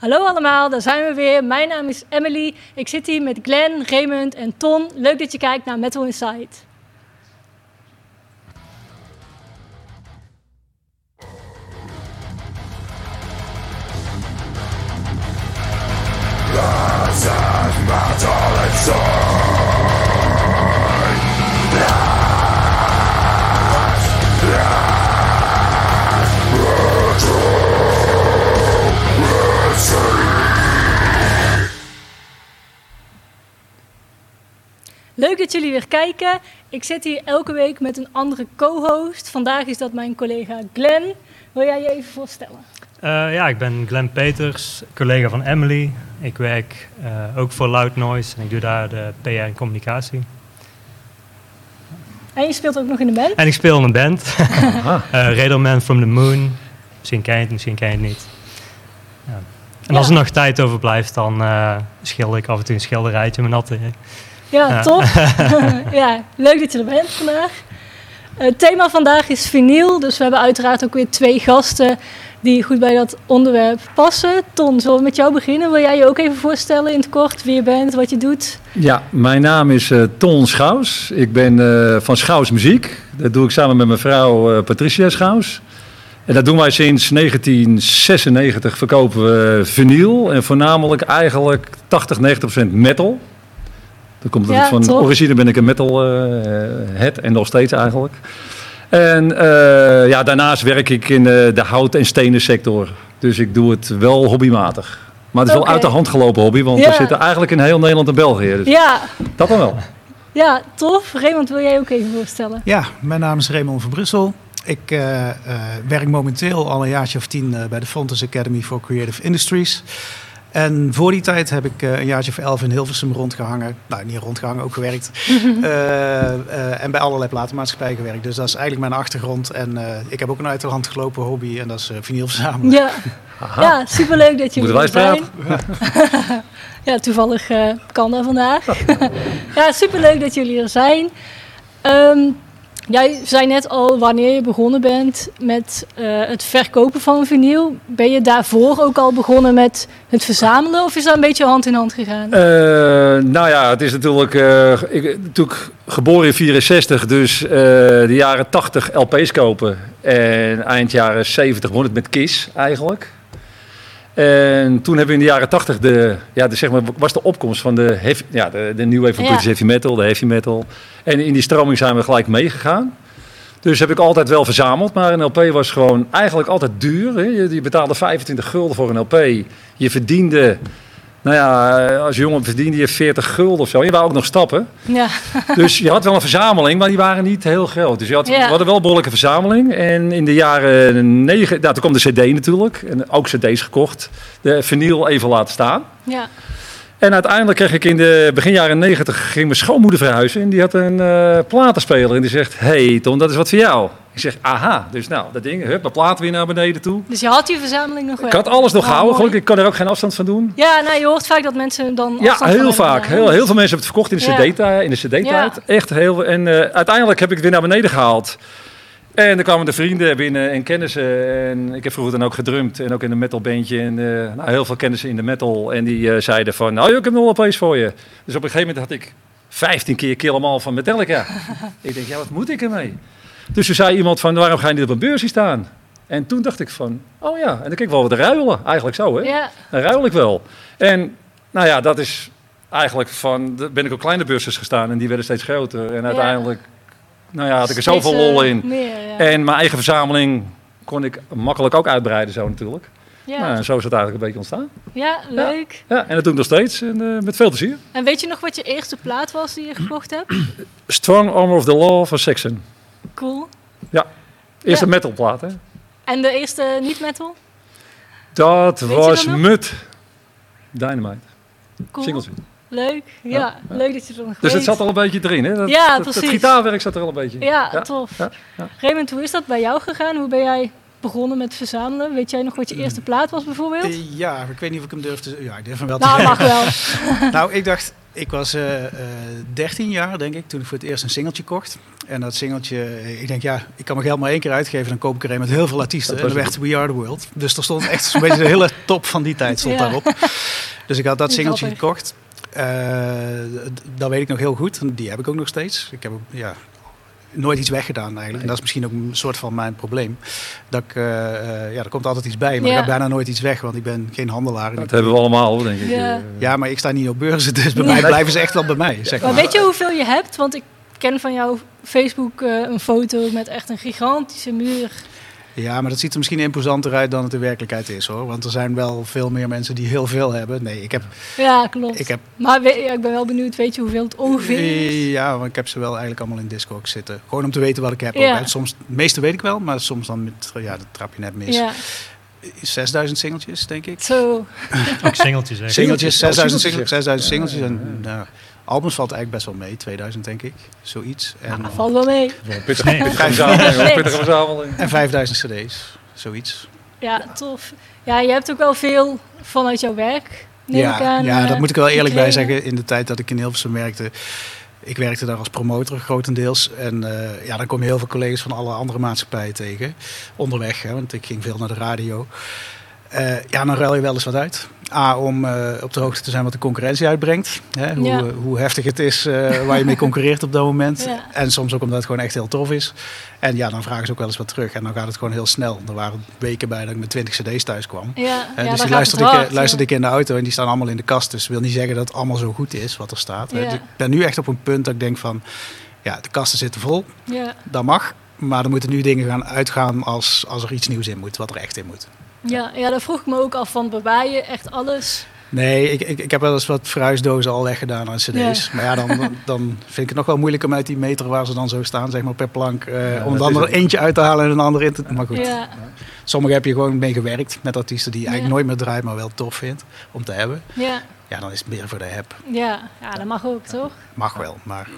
Hallo allemaal, daar zijn we weer. Mijn naam is Emily. Ik zit hier met Glenn, Raymond en Ton. Leuk dat je kijkt naar Metal Inside. Leuk dat jullie weer kijken. Ik zit hier elke week met een andere co-host. Vandaag is dat mijn collega Glenn. Wil jij je even voorstellen? Uh, ja, ik ben Glenn Peters, collega van Emily. Ik werk uh, ook voor Loud Noise en ik doe daar de PR en communicatie. En je speelt ook nog in een band? En ik speel in een band. uh, from the Moon. Misschien ken je het, misschien ken je het niet. Ja. En als er nog tijd overblijft, dan schilder ik af en toe een schilderijtje met natte. Ja, ja. top. ja, leuk dat je er bent vandaag. Het thema vandaag is vinyl, dus we hebben uiteraard ook weer twee gasten die goed bij dat onderwerp passen. Ton, zullen we met jou beginnen? Wil jij je ook even voorstellen in het kort wie je bent, wat je doet? Ja, mijn naam is uh, Ton Schouws. Ik ben uh, van Schouws Muziek. Dat doe ik samen met mijn vrouw uh, Patricia Schouws. En dat doen wij sinds 1996 verkopen we vinyl. En voornamelijk eigenlijk 80, 90 procent metal. Dat komt ja, van top. origine ben ik een metal head en nog steeds eigenlijk. En uh, ja, daarnaast werk ik in de, de hout- en stenen sector. Dus ik doe het wel hobbymatig. Maar het is wel uit de hand gelopen hobby, want ja. we zitten eigenlijk in heel Nederland en België. Dus ja. Dat dan wel. Ja, tof. Raymond, wil jij ook even voorstellen? Ja, mijn naam is Raymond van Brussel. Ik uh, uh, werk momenteel al een jaartje of tien bij de Fontes Academy for Creative Industries. En voor die tijd heb ik uh, een jaartje of elf in Hilversum rondgehangen. Nou, niet rondgehangen, ook gewerkt. uh, uh, en bij allerlei platenmaatschappijen gewerkt. Dus dat is eigenlijk mijn achtergrond. En ik heb ook een uit de hand gelopen hobby en dat is vinyl verzamelen. Ja, ja superleuk dat jullie er zijn. ja, toevallig kan dat vandaag. ja, superleuk dat jullie er zijn. Um, Jij zei net al wanneer je begonnen bent met uh, het verkopen van vinyl. Ben je daarvoor ook al begonnen met het verzamelen of is dat een beetje hand in hand gegaan? Uh, nou ja, het is natuurlijk, uh, ik natuurlijk geboren in 64, dus de jaren 80 LP's kopen. En eind jaren 70 begon het met KISS eigenlijk. En toen hebben we in de jaren 80 de, ja, de, zeg maar, was de opkomst van de, heavy, ja, de, de nieuwe van ja. heavy metal, de heavy metal. En in die stroming zijn we gelijk meegegaan. Dus heb ik altijd wel verzameld, maar een LP was gewoon eigenlijk altijd duur. Hè. Je, je betaalde 25 gulden voor een LP. Je verdiende nou ja, als jongen verdiende je 40 gulden of zo. Je wou ook nog stappen. Ja. Dus je had wel een verzameling, maar die waren niet heel groot. Dus je had, ja. we hadden wel een behoorlijke verzameling. En in de jaren negen, nou, toen kwam de CD natuurlijk. En ook CD's gekocht. De vinyl even laten staan. Ja. En uiteindelijk kreeg ik in de begin jaren 90 ging mijn schoonmoeder verhuizen. En die had een uh, platenspeler. En die zegt: Hey Tom, dat is wat voor jou. Ik zeg: Aha. Dus nou, dat ding, hup, mijn plaat weer naar beneden toe. Dus je had die verzameling nog wel? Ik had alles nog oh, gehouden. Gelukkig, ik kan er ook geen afstand van doen. Ja, nou, je hoort vaak dat mensen dan. Ja, heel vaak. Heel, heel veel mensen hebben het verkocht in de ja. CD-tijd. In de CD-tijd. Ja. Echt heel. En uh, uiteindelijk heb ik het weer naar beneden gehaald. En dan kwamen de vrienden binnen en kennissen. En ik heb vroeger dan ook gedrumd en ook in een metalbandje. En uh, nou, heel veel kennissen in de metal. En die uh, zeiden van, nou, ik heb nog opeens voor je. Dus op een gegeven moment had ik 15 keer Kill 'Em All van Metallica. ik denk, ja, wat moet ik ermee? Dus toen zei iemand van, waarom ga je niet op een beursje staan? En toen dacht ik van, oh ja, en dan kijk ik wel wat ruilen. Eigenlijk zo, hè? Ja. Dan ruil ik wel. En nou ja, dat is eigenlijk van, ben ik op kleine beursjes gestaan en die werden steeds groter. En uiteindelijk nou ja, had ik er zoveel lol in. Meer, ja. En mijn eigen verzameling kon ik makkelijk ook uitbreiden zo natuurlijk. Ja. Nou, en zo is het eigenlijk een beetje ontstaan. Ja, leuk. Ja, en dat doe ik nog steeds en, uh, met veel plezier. En weet je nog wat je eerste plaat was die je gekocht hebt? Strong Armor of the Law van Saxon. Cool. Ja, eerste ja. metalplaat hè. En de eerste niet-metal? Dat weet was Mut. Dynamite. Cool. Leuk, ja. ja. Leuk dat je er nog Dus het zat al een beetje erin, hè? Dat, ja, dat, precies. Het gitaarwerk zat er al een beetje in. Ja, ja. tof. Ja. Raymond, hoe is dat bij jou gegaan? Hoe ben jij begonnen met verzamelen? Weet jij nog wat je mm. eerste plaat was bijvoorbeeld? Uh, ja, ik weet niet of ik hem durf te... Ja, ik durf hem wel nou, te mag wel. nou, ik dacht... Ik was uh, uh, 13 jaar, denk ik, toen ik voor het eerst een singeltje kocht. En dat singeltje, ik denk ja, ik kan mijn geld maar één keer uitgeven. Dan koop ik er een met heel veel artiesten. Dat En dan werd We Are The World. Dus er stond echt zo'n beetje de hele top van die tijd stond Ja. daarop. Dus ik had dat singeltje gekocht. Eh, dat weet ik nog heel goed. Die heb ik ook nog steeds. Ik heb ja, nooit iets weggedaan eigenlijk. En dat is misschien ook een soort van mijn probleem. Dat ik, eh, eh, ja, er komt altijd iets bij, maar Ja. er gaat bijna nooit iets weg. Want ik ben geen handelaar. Dat ik- hebben we allemaal, denk ik. Ja. Eh, ja, maar ik sta niet op beurzen, dus bij Nee. mij blijven ze echt wel bij mij. Zeg Maar maar. weet je hoeveel je hebt? Want ik ken van jouw Facebook eh, een foto met echt een gigantische muur. Ja, maar dat ziet er misschien imposanter uit dan het in werkelijkheid is hoor. Want er zijn wel veel meer mensen die heel veel hebben. Nee, ik heb. Ja, klopt. Ik heb Maar we- ja, ik ben wel benieuwd, weet je hoeveel het ongeveer is? ja, maar ik heb ze wel eigenlijk allemaal in Discord zitten. Gewoon om te weten wat ik heb. Ja. Ook, soms, het meeste weet ik wel, maar soms dan met, ja, dat trap je net mis. Ja, 6000 singeltjes, denk ik. zo. Ook singeltjes. Singeltjes, Oh, 6000 singeltjes, singeltjes. ja. 6000 singeltjes. En, nou, albums valt eigenlijk best wel mee, 2000 denk ik. Zoiets. En, Ah, valt wel mee. Pittige, Nee. pittige verzameling. hoor, Pittige verzameling. en 5000 cd's, zoiets. Ja, tof. Ja, je hebt ook wel veel vanuit jouw werk, neem ik Ja, aan. ja, eh, dat moet ik wel eerlijk bij zeggen. In de tijd dat ik in Hilversum werkte, ik werkte daar als promotor grotendeels. En eh, ja, dan kom je heel veel collega's van alle andere maatschappijen tegen. Onderweg, hè, want ik ging veel naar de radio. Eh, ja, dan ruil je wel eens wat uit. A, om eh, op de hoogte te zijn wat de concurrentie uitbrengt. Hè, hoe, Ja. hoe heftig het is eh, waar je mee concurreert op dat moment. Ja. En soms ook omdat het gewoon echt heel tof is. En ja, dan vragen ze ook wel eens wat terug. En dan gaat het gewoon heel snel. Er waren weken bij dat ik met 20 cd's thuis kwam. Ja, Eh, dus die luisterde, ik, luisterde ik in de auto en die staan allemaal in de kast. Dus wil niet zeggen dat het allemaal zo goed is wat er staat. Dus Ik ben nu echt op een punt dat ik denk van... Ja, de kasten zitten vol. Ja, Dat mag. Maar er moeten nu dingen gaan uitgaan als, als er iets nieuws in moet. Wat er echt in moet. Ja, ja, daar vroeg ik me ook af van, bewaar je echt alles? Nee, ik, ik, ik heb wel eens wat verhuisdozen al weggedaan aan cd's. Ja. Maar ja, dan, dan vind ik het nog wel moeilijk om uit die meter waar ze dan zo staan, zeg maar per plank... eh, Ja, om dat dan er eentje uit te halen en een ander in te... Maar goed, Ja, sommige heb je gewoon mee gewerkt met artiesten die je eigenlijk Ja. nooit meer draait, maar wel tof vindt om te hebben. ja, Ja, dan is het meer voor de heb. ja, ja, dat mag ook, toch? Mag wel, maar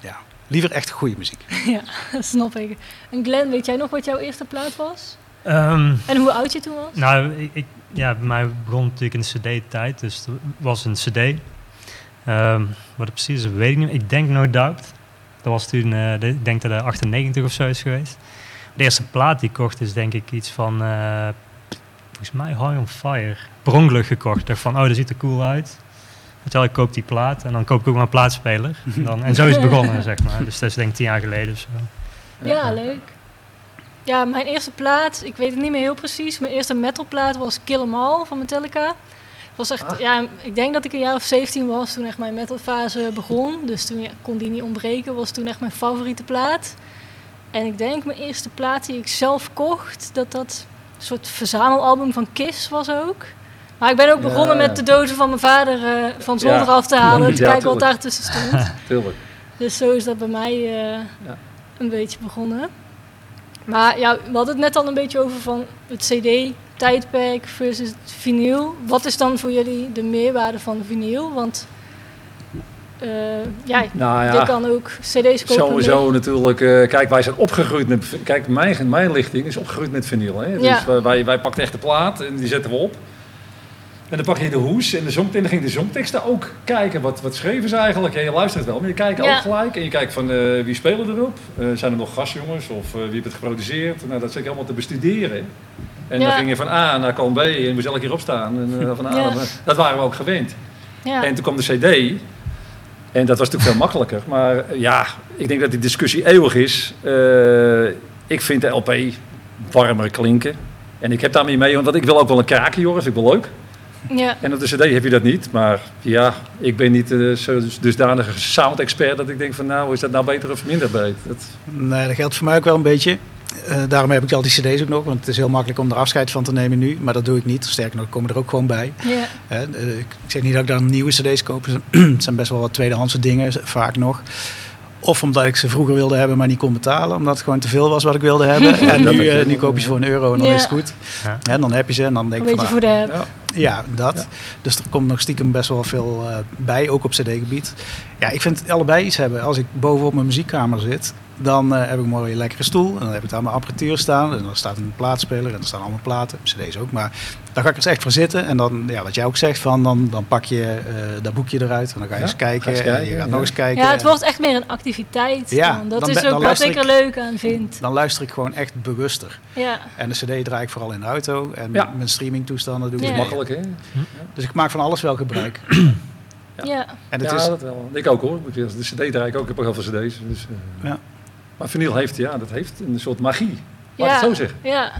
ja, liever echt goede muziek. Ja, dat snap ik. En Glenn, weet jij nog wat jouw eerste plaat was? Ehm, En hoe oud je toen was? nou, ik, ik- ja, bij mij begon natuurlijk in de cd-tijd, dus het was een cd. Ehm, wat het precies is, weet ik niet. Ik denk No Doubt. Dat was toen, eh, de- ik denk dat het 98 of zo is geweest. De eerste plaat die ik kocht is denk ik iets van, eh, volgens mij High on Fire. Per ongeluk gekocht. Ik dacht van, oh, dat ziet er cool uit. Terwijl ik koop die plaat en dan koop ik ook maar een plaatspeler. En, dan, en zo is het begonnen, zeg maar. Dus dat is denk ik tien jaar geleden of zo. Ja, leuk. Ja, mijn eerste plaat, ik weet het niet meer heel precies. Mijn eerste metalplaat was Kill 'Em All van Metallica. Was echt, Ah. ja, ik denk dat ik een jaar of 17 was toen echt mijn metalfase begon. Dus toen ja, kon die niet ontbreken, was toen echt mijn favoriete plaat. En ik denk mijn eerste plaat die ik zelf kocht, dat dat een soort verzamelalbum van Kiss was ook. Maar ik ben ook Ja. begonnen met de dozen van mijn vader eh, van zolder Ja. af te halen. Te kijken wat daar tussen stond. Tuurlijk. Dus zo is dat bij mij eh, een beetje begonnen. Maar ja, we hadden het net al een beetje over van het CD-tijdperk versus het vinyl. Wat is dan voor jullie de meerwaarde van vinyl? Want eh, ja, Nou je ja, kan ook CD's kopen. sowieso natuurlijk. eh, kijk, wij zijn opgegroeid met... Kijk, mijn, mijn lichting is opgegroeid met vinyl. Hè? Ja. Dus wij- wij, wij pakten echt de plaat en die zetten we op. En dan pak je de hoes en de zong, en dan ging de zongteksten ook kijken. Wat, wat schreven ze eigenlijk? Ja, je luistert wel, maar je kijkt Ja. ook gelijk. En je kijkt van eh, wie spelen erop? Eh, zijn er nog gastjongens of eh, wie heeft het geproduceerd? Nou, dat zit allemaal te bestuderen. En Ja. dan ging je van A naar B en moest elke keer opstaan. En, van A Ja. dat waren we ook gewend. Ja, En toen kwam de CD. En dat was natuurlijk veel makkelijker. Maar ja, ik denk dat die discussie eeuwig is. Ik vind de LP warmer klinken. En ik heb daarmee mee, want ik wil ook wel een kraakje horen, vind ik wel leuk. Ja, En op de CD heb je dat niet. Maar ja, ik ben niet eh, zo dusdanige sound-expert dat ik denk van nou, is dat nou beter of minder beter? Dat, Nee, dat geldt voor mij ook wel een beetje. Eh, daarom heb ik al die cd's ook nog, want het is heel makkelijk om er afscheid van te nemen nu. Maar dat doe ik niet. Sterker nog, ik kom er ook gewoon bij. ja, Hè, ik zeg niet dat ik dan nieuwe cd's koop. Het zijn best wel wat tweedehandse dingen, vaak nog. Of omdat ik ze vroeger wilde hebben, maar niet kon betalen. Omdat het gewoon te veel was wat ik wilde hebben. En nu, eh, nu koop je ze voor een euro en dan Ja. is het goed. Ja. En dan heb je ze en dan denk een ik beetje van... voor nou, de ja. Ja, dat. Dus er komt nog stiekem best wel veel eh, bij, ook op cd-gebied. Ja, ik vind het allebei iets hebben. Als ik bovenop mijn muziekkamer zit, dan eh, heb ik een mooie lekkere stoel. En dan heb ik daar mijn apparatuur staan. En dan staat een plaatspeler en er staan allemaal platen, cd's ook. Maar dan ga ik er eens echt voor zitten. En dan, ja, wat jij ook zegt, van, dan, dan pak je eh, dat boekje eruit. En dan ga je Ja, eens kijken. ga eens en je gaat ja. nog eens kijken. Ja, het wordt echt meer een activiteit. Ja, dan. Dat dan is ook dan wat ik er leuk aan vind. Dan luister ik gewoon echt bewuster. Ja, En de cd draai ik vooral in de auto. En Ja. mijn streamingtoestanden doe ik Ja. dus Makkelijk, hè? Dus ik maak van alles wel gebruik. ja. En het ja, is, dat wel. Ik ook hoor. De CD draai ik ook. Ik heb ook heel veel CD's. Dus, eh, Ja. Maar vinyl heeft, ja, dat heeft een soort magie. Laat ik ja. het zo zeggen. Ja, Ik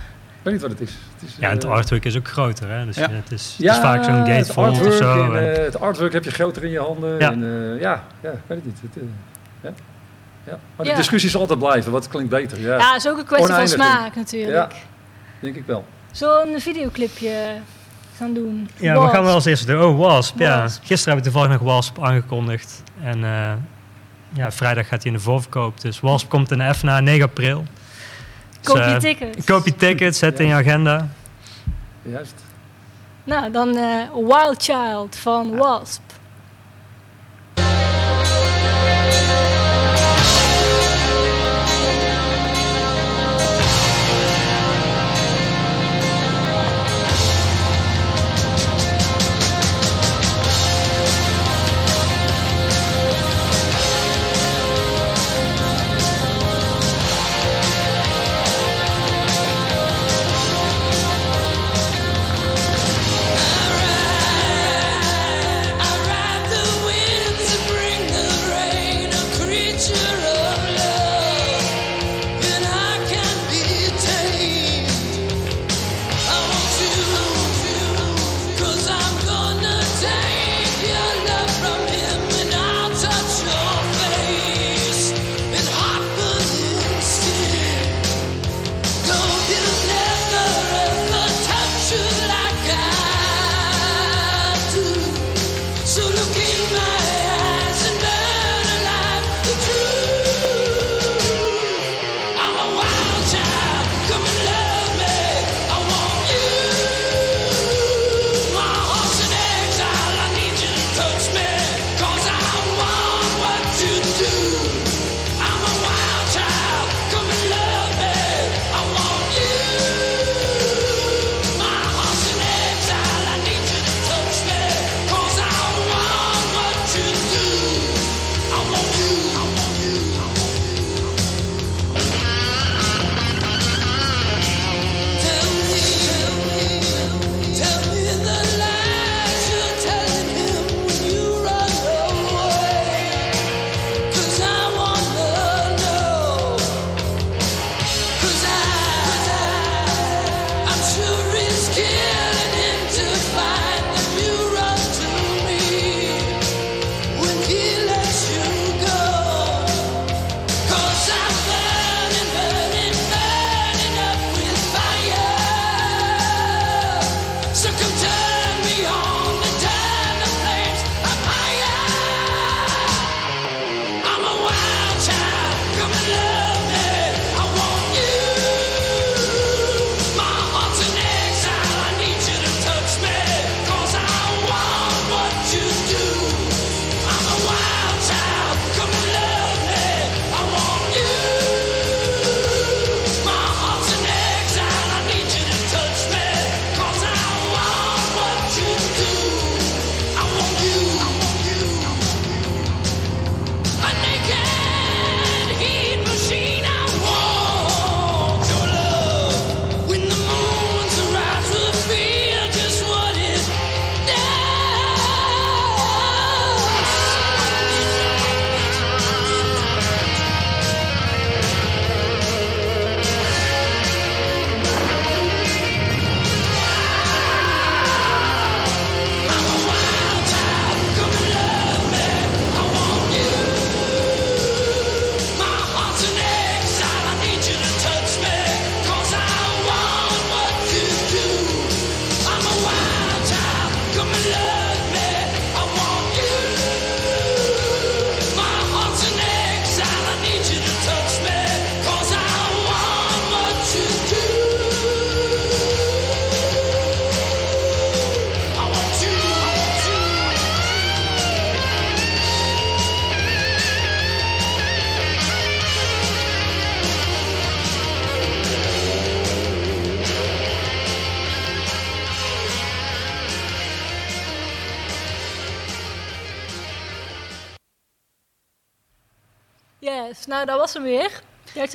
weet niet wat het is. Het is Ja, het eh, artwork is ook groter, hè? Dus Ja. het, is, het ja, is vaak zo'n het gatefold of zo. en, en- eh, het artwork heb je groter in je handen. Ja. En, eh, ja, ja, ik weet het niet. Het, ja. Ja. Maar de Ja. discussie zal altijd blijven. Wat klinkt beter? Ja, ja, is ook een kwestie van smaak natuurlijk. denk ik wel. Zo'n videoclipje gaan doen. Ja, we gaan wel als eerste doen. Oh, Wasp. Ja. Gisteren heb ik toevallig nog Wasp aangekondigd. En eh, ja, vrijdag gaat hij in de voorverkoop. Dus Wasp komt in F na 9 april. Dus, Koop je eh, tickets. Koop je tickets, zet in je agenda. Juist. Nou, dan eh, Wild Child van Wasp.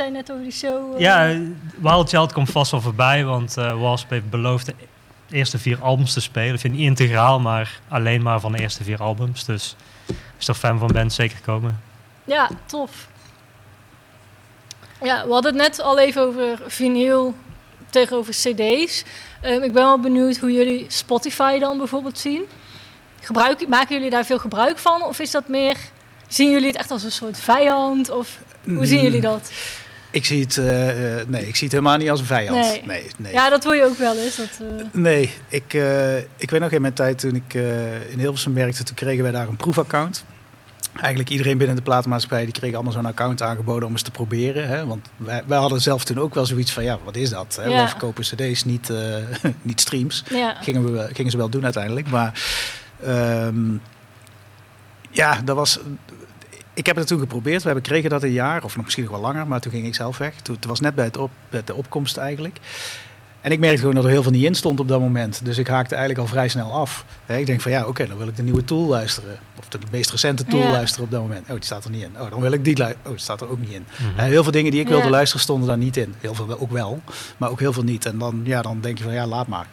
Zei net over die show. eh, Ja, Wild Child komt vast wel voorbij, want eh Wasp heeft beloofd de eerste vier albums te spelen. Ik vind niet integraal, maar alleen maar van de eerste vier albums. Dus als je er fan van bent, zeker komen. Ja, tof. Ja, we hadden het net al even over vinyl tegenover cd's. Ehm, ik ben wel benieuwd hoe jullie Spotify dan bijvoorbeeld zien. Gebruik, maken jullie daar veel gebruik van? Of is dat meer... Zien jullie het echt als een soort vijand? Of hoe zien jullie dat? Ik zie het, eh, eh, nee, ik zie het helemaal niet als een vijand. Nee. Nee, nee. Ja, dat hoor je ook wel eens. Dat, eh, Nee, ik, ik weet nog in mijn tijd toen ik in Hilversum werkte, toen kregen wij daar een proefaccount. Eigenlijk iedereen binnen de platenmaatschappij die kreeg allemaal zo'n account aangeboden om eens te proberen. Hè? Want wij, wij hadden zelf toen ook wel zoiets van, ja, wat is dat? Hè? Ja. Verkopen cd's, niet, niet streams. ja. Gingen, we, gingen ze wel doen uiteindelijk. Maar ehm, ja, dat was... Ik heb het toen geprobeerd. We hebben kregen dat een jaar, of nog misschien nog wel langer. Maar toen ging ik zelf weg. Toen, het was net bij, het op, bij de opkomst eigenlijk. En ik merkte gewoon dat er heel veel niet in stond op dat moment. Dus ik haakte eigenlijk al vrij snel af. Hè, Ik denk van ja, oké, dan wil ik de nieuwe tool luisteren. Of de meest recente tool Ja. luisteren op dat moment. Oh, die staat er niet in. Oh, dan wil ik die luisteren. Oh, die staat er ook niet in. Mhm. Heel veel dingen die ik wilde Ja. luisteren stonden daar niet in. Heel veel ook wel, maar ook heel veel niet. En dan, ja, dan denk je van ja, laat maar.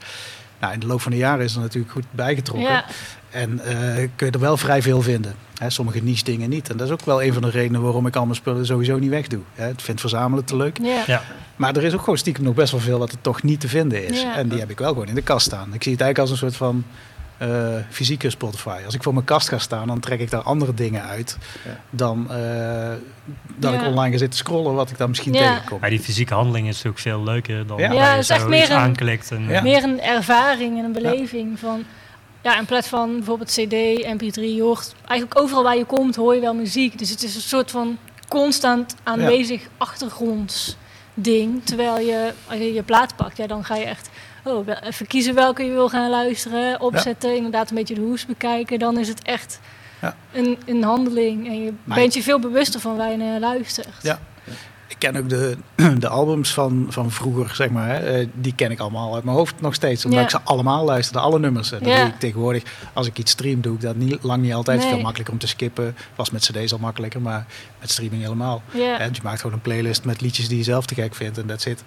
Nou, in de loop van de jaren is er natuurlijk goed bijgetrokken. Ja, En eh, kun je er wel vrij veel vinden. Hè, sommige niche dingen niet. En dat is ook wel een van de redenen waarom ik al mijn spullen sowieso niet wegdoe. Hè, ik vind verzamelen te leuk. ja. Ja. Maar er is ook gewoon stiekem nog best wel veel wat er toch niet te vinden is. Ja. En die heb ik wel gewoon in de kast staan. Ik zie het eigenlijk als een soort van eh, fysieke Spotify. Als ik voor mijn kast ga staan, dan trek ik daar andere dingen uit Ja. dan eh, dat Ja. ik online ga zitten scrollen wat ik dan misschien Ja. tegenkom. Maar die fysieke handeling is natuurlijk veel leuker dan Ja. Ja, je het is zo echt meer iets een- aanklikt. En, Ja. Meer een ervaring en een beleving van... Ja, in plaats van bijvoorbeeld CD, MP3, je hoort eigenlijk overal waar je komt hoor je wel muziek. Dus het is een soort van constant aanwezig achtergrondsding. Terwijl je, als je je plaat pakt, ja, dan ga je echt oh, even kiezen welke je wil gaan luisteren. Opzetten, inderdaad een beetje de hoes bekijken. Dan is het echt Ja. een, een handeling. En je Maar bent je veel bewuster van waar je naar luistert. Ja. Ik ken ook de, de albums van, van vroeger, zeg maar. Hè. Eh, Die ken ik allemaal uit mijn hoofd nog steeds. Omdat Ja. ik ze allemaal luisterde, alle nummers. En dat doe ik tegenwoordig. Als ik iets stream, doe ik dat niet, lang niet altijd. Nee. Veel makkelijker om te skippen. Was met cd's al makkelijker, maar met streaming helemaal. Ja. Hè, je maakt gewoon een playlist met liedjes die je zelf te gek vindt en dat zit.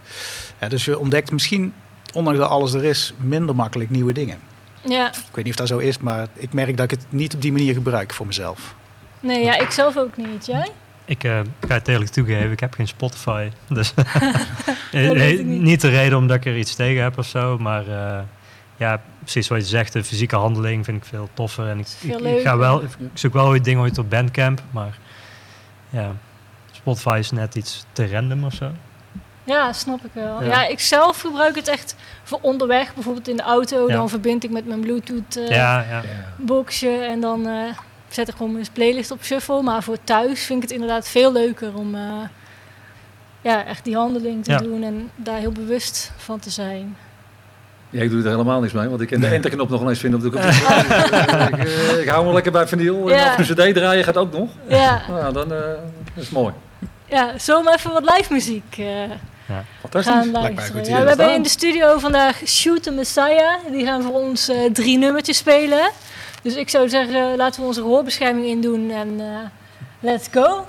dus je ontdekt misschien, ondanks dat alles er is, minder makkelijk nieuwe dingen. ja. Ik weet niet of dat zo is, maar ik merk dat ik het niet op die manier gebruik voor mezelf. Nee, ja, ik zelf ook niet. Jij? Ik eh, ga het eerlijk toegeven, ik heb geen Spotify. Dus Eh, niet. niet de reden omdat ik er iets tegen heb of zo. Maar eh, ja, precies wat je zegt, de fysieke handeling vind ik veel toffer. En ik, ga wel, ik zoek wel ooit dingen ooit op Bandcamp. Maar ja, Spotify is net iets te random of zo. Ja, snap ik wel. Ja. Ja. ik zelf gebruik het echt voor onderweg. Bijvoorbeeld in de auto. Ja. Dan verbind ik met mijn Bluetooth eh, ja, ja. boxje. En dan eh, zet ik gewoon mijn playlist op shuffle. Maar voor thuis vind ik het inderdaad veel leuker om eh, ja, echt die handeling te Ja. doen. En daar heel bewust van te zijn. Ja, ik doe er helemaal niks mee, want ik kan de enterknop nog eens vinden op de computer. ik, ik hou me lekker bij vinyl. En af cd draaien gaat ook nog. Ja, Nou, dan eh, dat is mooi. ja zo maar even wat live muziek Fantastisch. gaan luisteren. Ja, we hebben in de studio vandaag Shoot the Messiah. Die gaan voor ons eh, drie nummertjes spelen. Dus ik zou zeggen, laten we onze gehoorbescherming indoen en eh, let's go.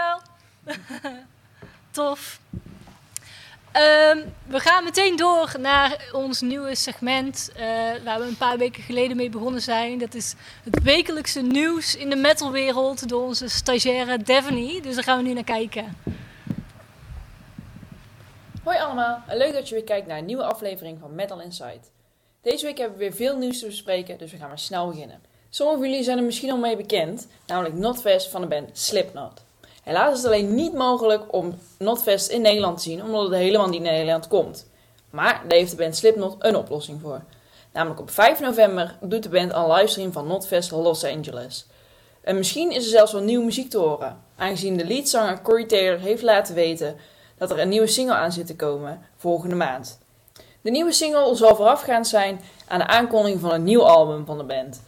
tof. Ehm, we gaan meteen door naar ons nieuwe segment uh, waar we een paar weken geleden mee begonnen zijn. Dat is het wekelijkse nieuws in de metalwereld door onze stagiaire Devony. Dus daar gaan we nu naar kijken. Hoi allemaal, leuk dat je weer kijkt naar een nieuwe aflevering van Metal Insight. Deze week hebben we weer veel nieuws te bespreken, dus we gaan maar snel beginnen. Sommigen van jullie zijn er misschien al mee bekend, namelijk Notfest van de band Slipknot. Helaas is het alleen niet mogelijk om Notfest in Nederland te zien, omdat het helemaal niet naar Nederland komt. Maar daar heeft de band Slipknot een oplossing voor. Namelijk op 5 november doet de band een livestream van Notfest Los Angeles. En misschien is er zelfs wel nieuwe muziek te horen, aangezien de leadzanger Corey Taylor heeft laten weten dat er een nieuwe single aan zit te komen volgende maand. De nieuwe single zal voorafgaand zijn aan de aankondiging van een nieuw album van de band.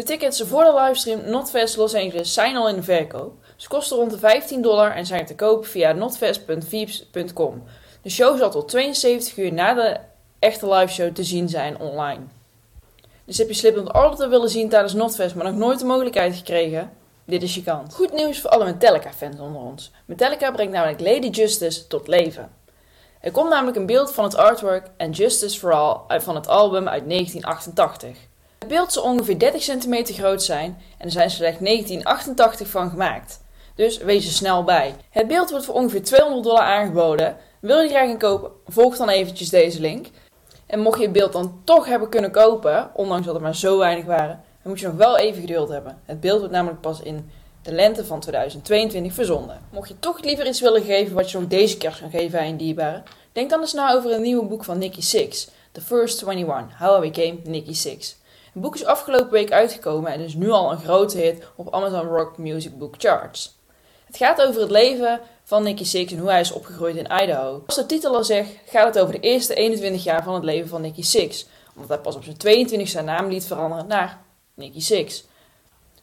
De tickets voor de livestream Notfest Los Angeles zijn al in de verkoop. Ze kosten rond de 15 dollar en zijn te koop via notfest.vieps.com. De show zal tot 72 uur na de echte liveshow te zien zijn online. Dus heb je Slipknot altijd willen zien tijdens Notfest, maar nog nooit de mogelijkheid gekregen? Dit is je kans. Goed nieuws voor alle Metallica-fans onder ons. Metallica brengt namelijk Lady Justice tot leven. Er komt namelijk een beeld van het artwork and Justice for All van het album uit 1988. Het beeld zal ongeveer 30 centimeter groot zijn en er zijn slechts 1988 van gemaakt. Dus wees er snel bij. Het beeld wordt voor ongeveer 200 dollar aangeboden. Wil je graag een kopen? Volg dan eventjes deze link. En mocht je het beeld dan toch hebben kunnen kopen, ondanks dat er maar zo weinig waren, dan moet je nog wel even geduld hebben. Het beeld wordt namelijk pas in de lente van 2022 verzonden. Mocht je toch liever iets willen geven wat je nog deze kerst kan geven aan je dierbaren, denk dan eens na over een nieuwe boek van Nicky Six, The First 21, How I Became Nicky Six. Het boek is afgelopen week uitgekomen en is nu al een grote hit op Amazon Rock Music Book Charts. Het gaat over het leven van Nicky Six en hoe hij is opgegroeid in Idaho. Als de titel al zegt, gaat het over de eerste 21 jaar van het leven van Nicky Six, omdat hij pas op zijn 22 zijn naam liet veranderen naar Nicky Six.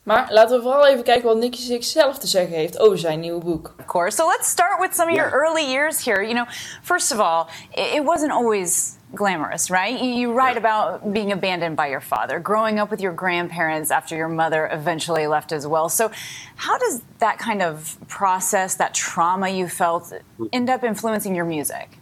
Maar laten we vooral even kijken wat Nicky Six zelf te zeggen heeft over zijn nieuwe boek. Of course. So let's start with some of your early years here. You know, first of all, it wasn't always glamorous, right? You write about being abandoned by your father, growing up with your grandparents after your mother eventually left as well. So, how does that kind of process, that trauma you felt, mm-hmm. end up influencing your music?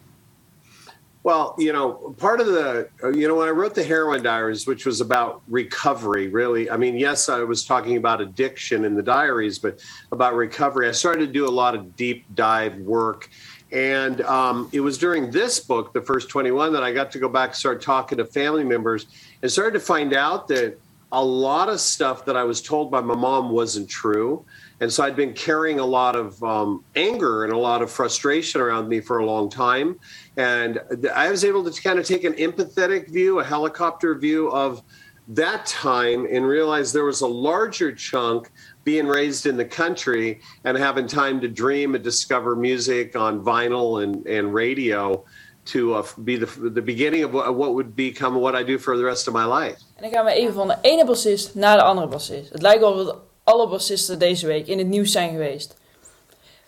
Well, you know, part of the, you know, when I wrote the Heroin Diaries, which was about recovery, really, I mean, yes, I was talking about addiction in the diaries, but about recovery, I started to do a lot of deep dive work. And um, it was during this book, The First 21, that I got to go back and start talking to family members and started to find out that a lot of stuff that I was told by my mom wasn't true. And so I'd been carrying a lot of um, anger and a lot of frustration around me for a long time. And I was able to kind of take an empathetic view, a helicopter view of that time and realize there was a larger chunk being raised in the country and having time to dream and discover music on vinyl and, and radio to uh, be the, the beginning of what, what would become what I do for the rest of my life. En dan gaan we even van de ene bassist naar de andere bassist. Het lijkt wel dat alle bassisten deze week in het nieuws zijn geweest.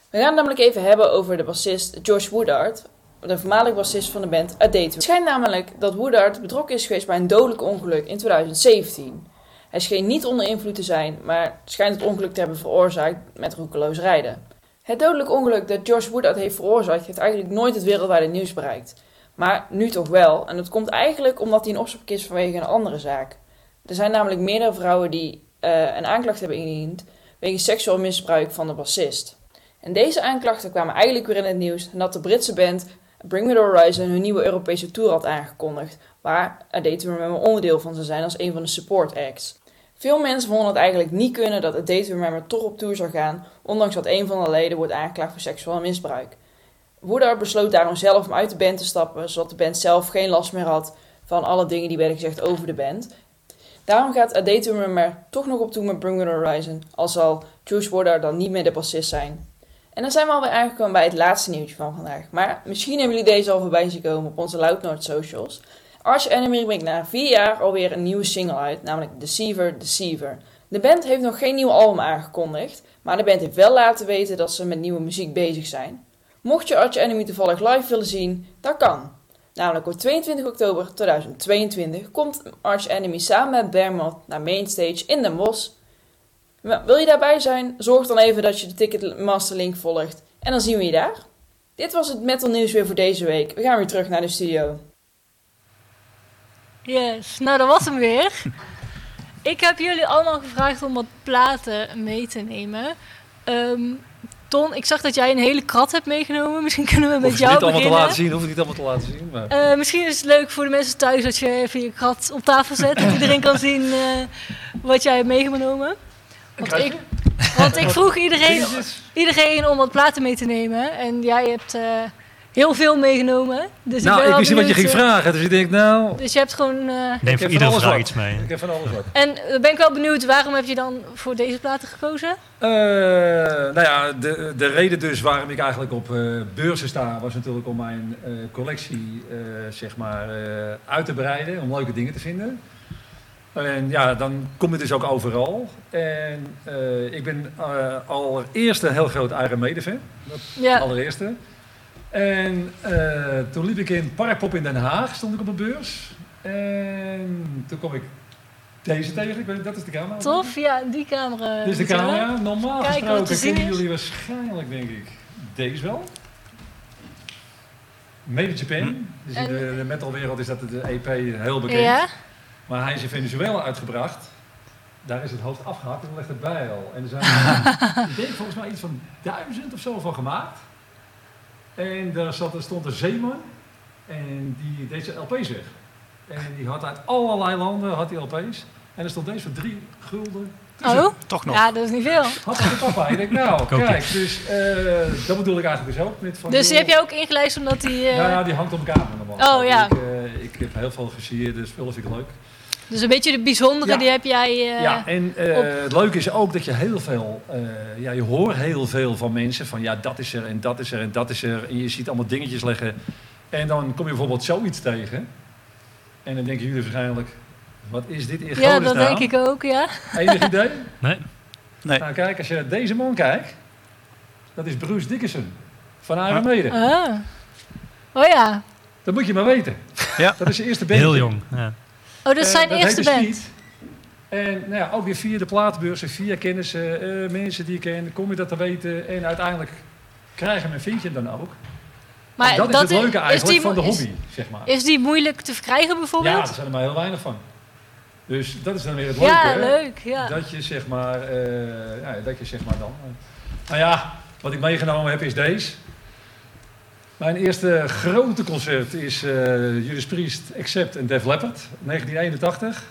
We gaan het namelijk even hebben over de bassist Josh Woodard, de voormalig bassist van de band A Date. Het schijnt namelijk dat Woodard betrokken is geweest bij een dodelijk ongeluk in 2017. Hij scheen niet onder invloed te zijn, maar schijnt het ongeluk te hebben veroorzaakt met roekeloos rijden. Het dodelijk ongeluk dat Josh Woodard heeft veroorzaakt heeft eigenlijk nooit het wereldwijde nieuws bereikt. Maar nu toch wel, en dat komt eigenlijk omdat hij in opspraak is vanwege een andere zaak. Er zijn namelijk meerdere vrouwen die uh, een aanklacht hebben ingediend wegens seksueel misbruik van de bassist. En deze aanklachten kwamen eigenlijk weer in het nieuws nadat de Britse band Bring Me The Horizon hun nieuwe Europese tour had aangekondigd, waar A Day To Remember onderdeel van zou zijn als een van de support acts. Veel mensen vonden het eigenlijk niet kunnen dat A Day Remember toch op tour zou gaan, ondanks dat een van de leden wordt aangeklaagd voor seksueel misbruik. Woodard besloot daarom zelf om uit de band te stappen, zodat de band zelf geen last meer had van alle dingen die werden gezegd over de band. Daarom gaat A Day Remember toch nog op tour met Bring Me The Horizon, al zal Josh Woodard dan niet meer de bassist zijn. En dan zijn we alweer aangekomen bij het laatste nieuwtje van vandaag. Maar misschien hebben jullie deze al voorbij zien komen op onze Loud socials. Arch Enemy brengt na vier jaar alweer een nieuwe single uit, namelijk Deceiver Deceiver. De band heeft nog geen nieuw album aangekondigd, maar de band heeft wel laten weten dat ze met nieuwe muziek bezig zijn. Mocht je Arch Enemy toevallig live willen zien, dat kan. Namelijk op 22 oktober 2022 komt Arch Enemy samen met Bearmouth naar Mainstage in Den Bosch. Wil je daarbij zijn? Zorg dan even dat je de Ticketmaster link volgt en dan zien we je daar. Dit was het metal nieuws weer voor deze week. We gaan weer terug naar de studio. Yes, nou dat was hem weer. Ik heb jullie allemaal gevraagd om wat platen mee te nemen. Ehm, Ton, ik zag dat jij een hele krat hebt meegenomen. Misschien kunnen we met Hoef jou niet allemaal te beginnen. laten zien, hoef niet allemaal te laten zien. Maar... Eh, misschien is het leuk voor de mensen thuis dat je even je krat op tafel zet. Dat iedereen kan zien eh, wat jij hebt meegenomen. Want ik, want ik vroeg iedereen, iedereen om wat platen mee te nemen. En jij hebt eh, heel veel meegenomen. Dus nou, ben ik wist niet wat je ging eh, vragen. Dus ik denk, nou, Dus je hebt gewoon... eh, Neem voor alles vraag wat. iets mee. ik heb van alles wat. en dan ben ik wel benieuwd, waarom heb je dan voor deze platen gekozen? Eh, nou ja, de, de reden dus waarom ik eigenlijk op eh, beurzen sta, was natuurlijk om mijn eh, collectie eh, zeg maar, eh, uit te breiden, om leuke dingen te vinden. En ja, dan kom je dus ook overal. En eh, ik ben eh, allereerst een heel groot Iron Maiden fan. Dat Ja, allereerste. En eh, toen liep ik in Parkpop in Den Haag, stond ik op een beurs. En toen kwam ik deze tegen. Ik weet, dat is de camera. tof. Ja, die camera. Dit is de camera. Normaal Kijken gesproken zien kennen jullie waarschijnlijk, denk ik, deze wel. Made in Japan. Dus in En- de, de metalwereld is dat de EP heel bekend. Ja, Maar hij is in Venezuela uitgebracht. Daar is het hoofd afgehakt en dan ligt het bij al. En er zijn, ik denk volgens mij iets van duizend of zo van gemaakt. En daar zat, er stond een zeeman en die deed zijn LP's weg. En die had uit allerlei landen had die LP's. En er stond deze voor drie gulden. oh, Toch nog. ja, dat is niet veel. Had ik papa. Ik denk, nou, kijk, dus eh, dat bedoel ik eigenlijk dus ook. Met van, Dus die joh, heb je ook ingelijst omdat die... eh, Ja, ja, die hangt op elkaar normaal. Oh, ja. Ik, eh, ik heb heel veel gesierde spullen, vind ik leuk. Dus een beetje de bijzondere, Ja. die heb jij... eh, ja, en eh, op- het leuke is ook dat je heel veel, eh, ja, je hoort heel veel van mensen van ja, dat is er en dat is er en dat is er. En je ziet allemaal dingetjes leggen. En dan kom je bijvoorbeeld zoiets tegen. En dan denken jullie waarschijnlijk, wat is dit in Ja, dat denk ik ook, ja. Enig idee? Nee? Nee. Nou kijk, als je naar deze man kijkt, dat is Bruce Dickinson van Iron Ah. Maiden. Ah. Oh ja. Dat moet je maar weten. Ja. Dat is zijn eerste bandje. Heel jong. Ja. Oh, dat is Eh, zijn dat eerste heette band. En nou ja, ook weer via de platenbeurzen, via kennissen, eh, mensen die je kent, kom je dat te weten. En uiteindelijk krijg je hem en vind je hem dan ook. Maar dat, is het leuke eigenlijk die, van de is- hobby, zeg maar. Is, die moeilijk te verkrijgen ja, bijvoorbeeld? er zijn er maar heel weinig van. Dus dat is dan weer het leuke. Ja, leuk. Ja. Dat je zeg maar, eh, ja, dat je zeg maar dan. nou ja, wat ik meegenomen heb is deze. Mijn eerste grote concert is eh Judas Priest, Accept en Def Leppard, 1981.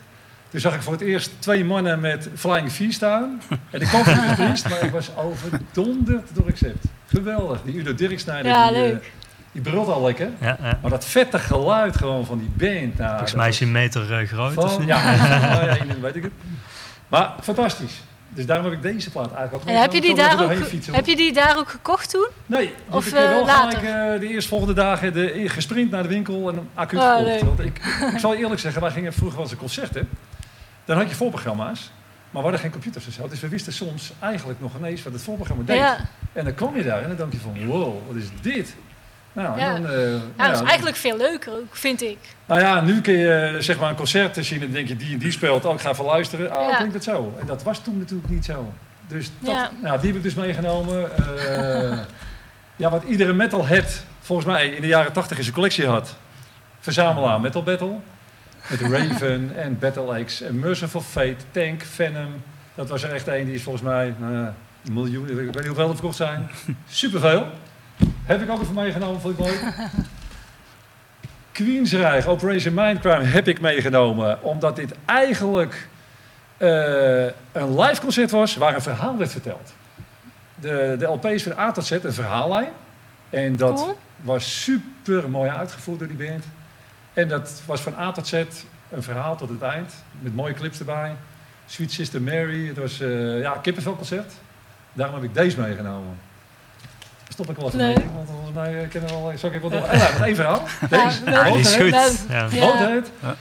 Toen zag ik voor het eerst twee mannen met Flying V staan. En ik kwam van Judas Priest, maar ik was overdonderd door Accept. Geweldig. Die Udo Dirksnijder, Ja, die, eh, leuk. die brult al lekker. Ja, ja. Maar dat vette geluid gewoon van die band. Nou, Volgens mij is hij een meter eh, groot. of niet? ja, nou ja, weet ik het. Maar fantastisch. Dus daarom heb ik deze plaat eigenlijk ook En heb je, die daar ook, fietsen. heb je die daar ook gekocht toen? Nee, Of, heb ik eh, wel eh, gelijk later? eh, de eerstvolgende dagen de, gesprint naar de winkel en een accu Oh, gekocht. Want ik, ik zal eerlijk zeggen, wij gingen vroeger wel eens een concerten. Dan had je voorprogramma's, maar we hadden geen computers en zo. Dus we wisten soms eigenlijk nog ineens wat het voorprogramma deed. Ja. En dan kwam je daar en dan denk je van, wow, wat is dit? Nou, Ja. dan, eh, Ja, nou, dat is eigenlijk veel leuker ook, vind ik. nou ja, nu kun je eh, zeg maar een concert zien en denk je die en die speelt. Oh, ik ga even luisteren. Oh, Ja. klinkt het zo. En dat was toen natuurlijk niet zo. Dus dat, Ja. nou, die heb ik dus meegenomen. Eh, ja, wat iedere metalhead volgens mij in de jaren 80 in zijn collectie had. Verzamelaar Metal Battle. Met Raven en Battle Axe en Merciful Fate, Tank, Venom. Dat was er echt één die is volgens mij ja, een miljoen. Ik weet niet hoeveel er verkocht zijn. Superveel. Heb ik ook even meegenomen, vond ik leuk. Queensrijk, Operation Mindcrime heb ik meegenomen. Omdat dit eigenlijk eh, een live concert was waar een verhaal werd verteld. De, de LP is van A tot Z een verhaallijn. En dat Cool. was super mooi uitgevoerd door die band. En dat was van A tot Z een verhaal tot het eind. Met mooie clips erbij. Sweet Sister Mary. Het was uh, ja, kippenvelconcert. Daarom heb ik deze meegenomen. Stop ik wel even Nee. mee. Want volgens mij eh, kennen we wel... Zal ik even wat... Eh, één verhaal. Deze. Ja, die is Motorhead. goed. Ja. Ja. Ja.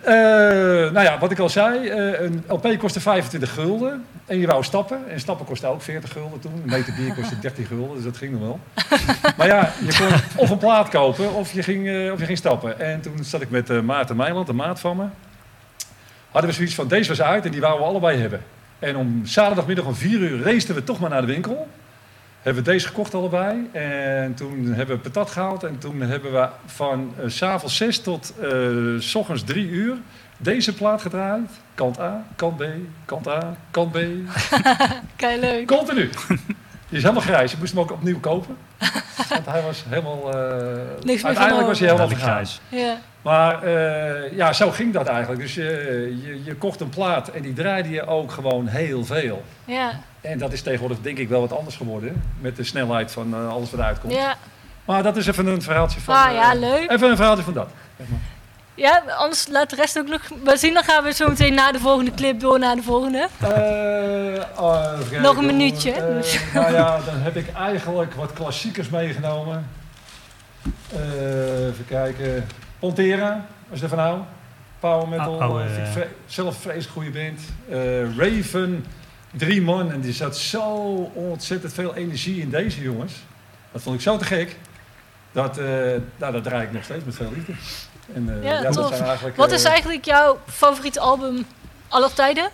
Eh, nou ja, wat ik al zei, eh, een LP kostte 25 gulden. En je wou stappen. En stappen kostte ook 40 gulden toen. Een meter bier kostte 30 gulden, dus dat ging nog wel. maar ja, je kon of een plaat kopen of je ging, eh, of je ging stappen. En toen zat ik met Maarten Meiland, een maat van me. Hadden we zoiets van, deze was uit en die wouden we allebei hebben. En om zaterdagmiddag om 4 uur raceten we toch maar naar de winkel. Hebben we deze gekocht allebei. En toen hebben we patat gehaald. En toen hebben we van uh, s'avonds 6 tot uh, s ochtends 3 uur deze plaat gedraaid. Kant A, kant B, kant A, kant B. Kei leuk. Continu. Die is helemaal grijs. Ik moest hem ook opnieuw kopen. Want hij was helemaal... Uh, Niks meer uiteindelijk was hij helemaal grijs. Ja. Maar uh, ja, zo ging dat eigenlijk. Dus je, je, je, kocht een plaat en die draaide je ook gewoon heel veel. Ja. En dat is tegenwoordig denk ik wel wat anders geworden. Met de snelheid van uh, alles wat uitkomt. Ja. Maar dat is even een verhaaltje van... Ah ja, leuk. Even een verhaaltje van dat. Ja, anders laat de rest ook nog maar zien. Dan gaan we zo meteen na de volgende clip door naar de volgende. Uh, nog een minuutje. Uh, nou ja, dan heb ik eigenlijk wat klassiekers meegenomen. Uh, even kijken. Pontera, als je ervan houdt. Power metal. Oh, oh, vind ik vre zelf vreselijk goede band. Raven, drie man. En die zat zo ontzettend veel energie in deze jongens. Dat vond ik zo te gek. Dat, nou, dat draai ik nog steeds met veel liefde. En, uh, ja, ja, tof. eigenlijk, Wat is uh, eigenlijk jouw favoriete album aller tijden?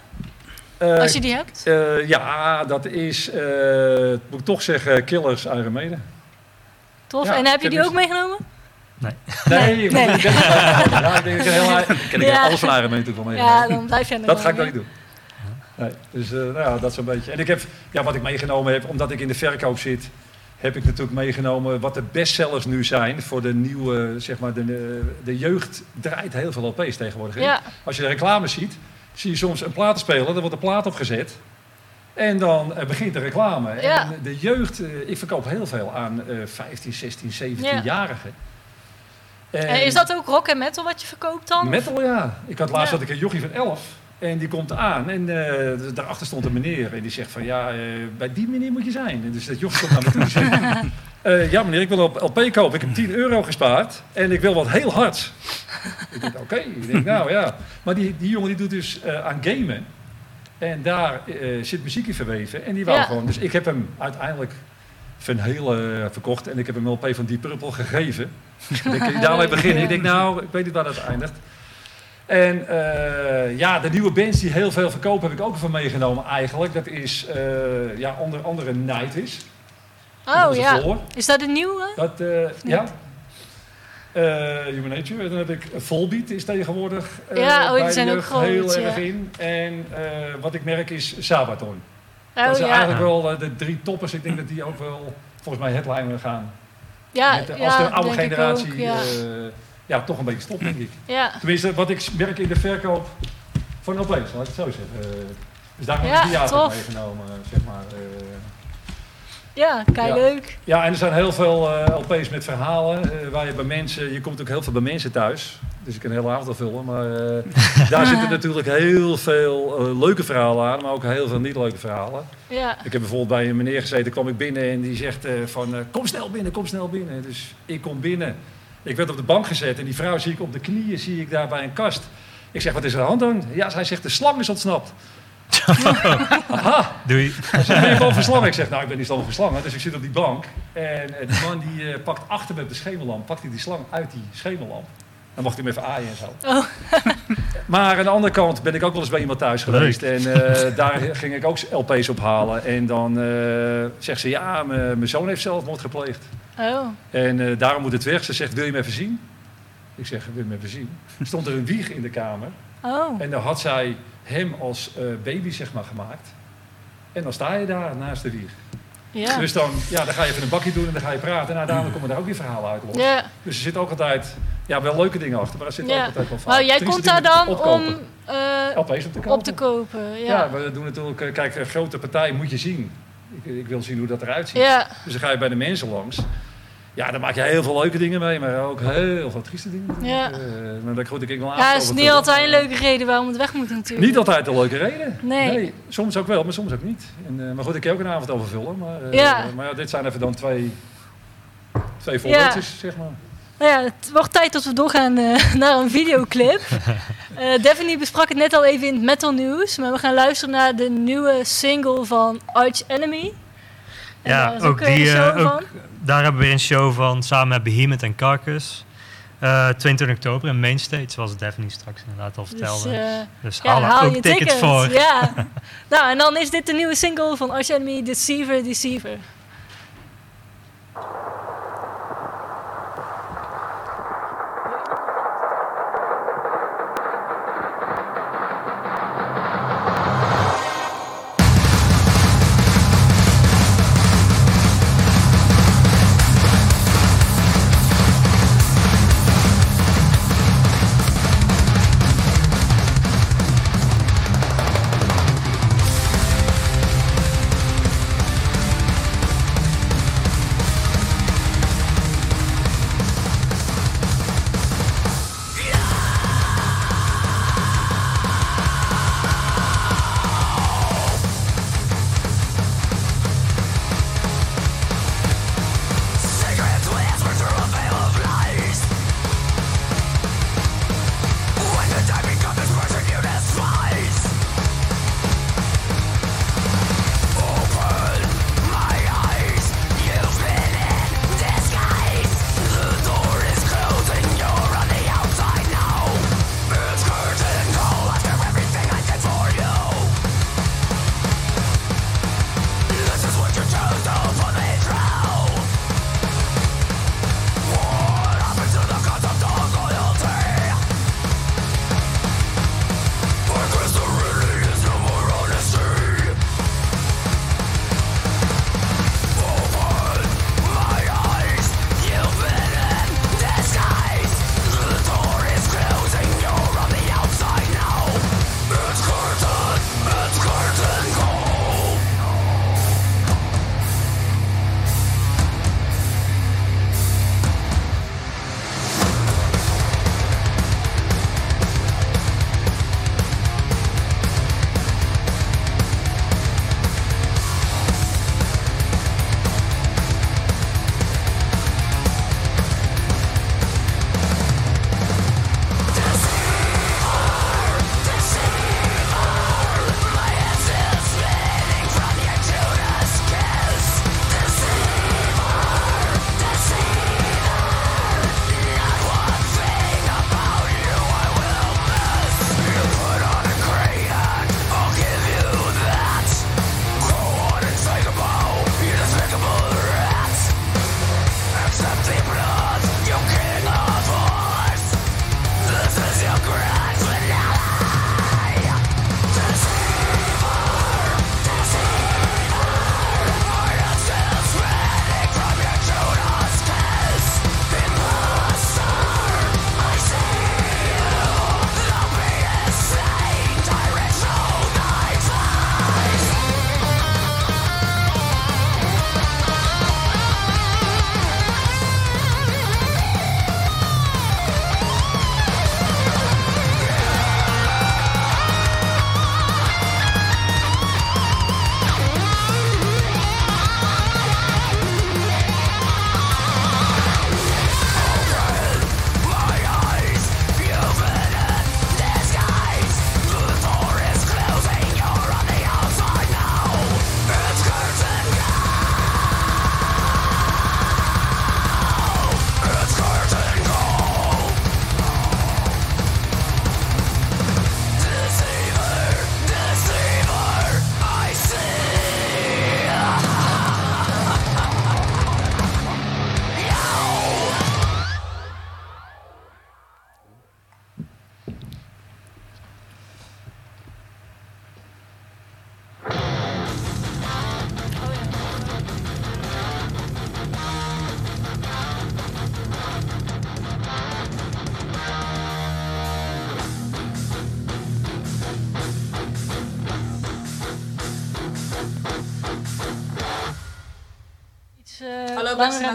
Uh, Als je die hebt? ja, dat is, moet ik toch zeggen, Killers Iron Maiden. Tof. Ja, en heb je die ook meegenomen? Nee. Nee, ik, Nee. ik ja, ik ben heel, ik ken ik Ja. alles van Iron Maiden natuurlijk wel mee. Ja, dan blijf de Dat ga ik dan niet doen. Nee, dus uh, nou ja, dat zo'n beetje. En ik heb, ja, wat ik meegenomen heb, omdat ik in de verkoop zit, heb ik natuurlijk meegenomen wat de bestsellers nu zijn voor de nieuwe, zeg maar, de, de jeugd draait heel veel LP's tegenwoordig. Ja. Als je de reclame ziet, zie je soms een platenspeler, er wordt een plaat opgezet. En dan uh, begint de reclame. Ja. En de jeugd, uh, ik verkoop heel veel aan uh, 15, 16, 17-jarigen. En Eh, is dat ook rock en metal wat je verkoopt dan? Metal, ja. Ik had laatst Ja. had ik een jochie van 11. En die komt aan en uh, daarachter stond een meneer. En die zegt van, ja, uh, bij die meneer moet je zijn. En dus dat jochie komt naar me toe en zegt... Uh, ja meneer, ik wil op LP kopen. Ik heb 10 euro gespaard. En ik wil wat heel hards. ik denk, oké. Okay. Ik denk, nou ja. Maar die, die jongen die doet dus uh, aan gamen. En daar uh, zit muziek in verweven. En die wou Ja. gewoon... Dus ik heb hem uiteindelijk van hele verkocht. En ik heb hem een LP van Deep Purple gegeven. ik denk, daarmee beginnen. Ik denk, nou, ik weet niet waar dat eindigt. En uh, ja, de nieuwe bands die heel veel verkopen heb ik ook van meegenomen eigenlijk. Dat is uh, ja, onder andere Night is. Oh ja. Is dat een nieuwe? Dat, uh, ja. Human Nature. Dan heb ik Volbeat is tegenwoordig ja, oh, die zijn ook groot, heel ja. erg in. En wat ik merk is Sabaton. Oh, dat zijn ja. eigenlijk wel de drie toppers. Ik denk dat die ook wel volgens mij headliner gaan. Ja, Met, als ja, de oude denk ik generatie ook, ja. Ja, toch een beetje stopt, denk ik. Ja. Tenminste, wat ik merk in de verkoop van LP's, laat ik het zo zeggen. Uh, dus daar heb ik die tof. meegenomen, zeg maar. Uh, ja, kei ja. leuk. Ja, en er zijn heel veel uh, LP's met verhalen. Uh, waar je bij mensen, je komt ook heel veel bij mensen thuis. Dus ik kan een hele avond vullen. Maar uh, daar zitten natuurlijk heel veel leuke verhalen aan. Maar ook heel veel niet leuke verhalen. Ja. Ik heb bijvoorbeeld bij een meneer gezeten, kwam ik binnen en die zegt van... kom snel binnen, kom snel binnen. Dus ik kom binnen. Ik werd op de bank gezet en die vrouw zie ik op de knieën, zie ik daar bij een kast. Ik zeg, wat is er aan de hand dan? Ja, hij zegt, de slang is ontsnapt. Aha. Doei. Ben je voor slangen? Ik zeg, nou, ik ben niet bang voor slangen. Dus ik zit op die bank. En uh, die man die uh, pakt achter met de schemerlamp, pakt hij die slang uit die schemerlamp. Dan mocht hij hem even aaien en zo. Oh. maar aan de andere kant ben ik ook wel eens bij iemand thuis geweest. Leuk. En uh, daar ging ik ook LP's ophalen. En dan zegt ze, ja, mijn zoon heeft zelfmoord gepleegd. Oh. En daarom moet het weg. Ze zegt, wil je hem even zien? Ik zeg, wil je hem even zien? Stond er een wieg in de kamer. Oh. En dan had zij hem als uh, baby zeg maar gemaakt. En dan sta je daar naast de wieg. Ja. Dus dan, ja, dan ga je even een bakje doen en dan ga je praten. En uiteindelijk komen daar ook weer verhalen uit los. Ja. Dus er zit ook altijd, ja, wel leuke dingen achter. Maar er zit Ja. ook altijd wel vaak. Maar jij komt daar dan om eh, LP's op te kopen. op te kopen. Ja. Ja, we doen natuurlijk, eh, kijk, een grote partij moet je zien. Ik, ik wil zien hoe dat eruit ziet. Dus dan ga je bij de mensen langs. Ja, dan maak je heel veel leuke dingen mee, maar ook heel veel trieste dingen. Ja. Uh, maar daar goed ik wel Ja, het is niet altijd een leuke reden waarom het weg moet natuurlijk. Niet altijd een leuke reden. Nee. soms ook wel, maar soms ook niet. En, uh, maar goed, ik kan ook een avond overvullen. Maar, uh, Ja. maar ja, dit zijn even dan twee, twee voorbeeldjes, zeg maar. Nou ja, het wordt tijd dat we doorgaan uh, naar een videoclip. uh, Daphne besprak het net al even in het metal nieuws, maar we gaan luisteren naar de nieuwe single van Arch Enemy. Ja, uh, ook die, uh, ook, daar hebben we weer een show van samen met Behemoth en Carcass. Uh, 22 oktober in Mainstage, zoals Daphne straks inderdaad al vertelde. Dus, uh, dus ja, haal, haal ook je tickets ticket. voor. Ja. nou, en dan is dit de nieuwe single van Arch Enemy, Deceiver, Deceiver.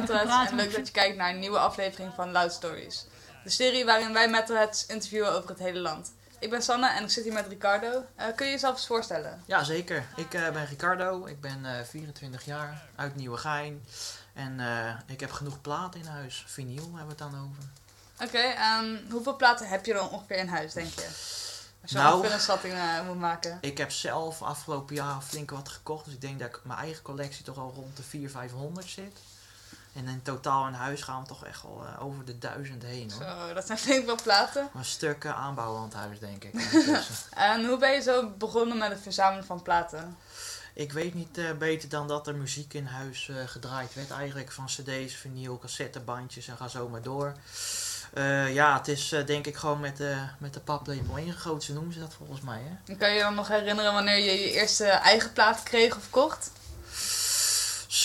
Praten. en leuk dat je kijkt naar een nieuwe aflevering van Loud Stories. De serie waarin wij metalheads interviewen over het hele land. Ik ben Sanne en ik zit hier met Ricardo. Eh, kun je jezelf eens voorstellen? Ja, zeker. Ik eh, ben Ricardo. Ik ben eh 24 jaar, uit Nieuwegein. En eh, ik heb genoeg platen in huis. Vinyl hebben we het dan over. Oké, en hoeveel platen heb je dan ongeveer in huis, denk je? Als je Nou. ongeveer een schatting eh, moet maken. Ik heb zelf afgelopen jaar flink wat gekocht. Dus ik denk dat ik mijn eigen collectie toch al rond de 400, 500 zit. En in totaal in huis gaan we toch echt wel eh, over de duizend heen hoor. Zo, dat zijn flink wat platen. Maar stukken aanbouwen aan het huis denk ik. En hoe ben je zo begonnen met het verzamelen van platen? ik weet niet eh, beter dan dat er muziek in huis eh, gedraaid werd. Eigenlijk van cd's, vinyl, cassettebandjes en ga zo maar door. Ja, het is denk ik gewoon met, de met de paplepel ingegoten. Zo noemen ze dat volgens mij hè. En kan je je dan nog herinneren wanneer je je eerste eigen plaat kreeg of kocht?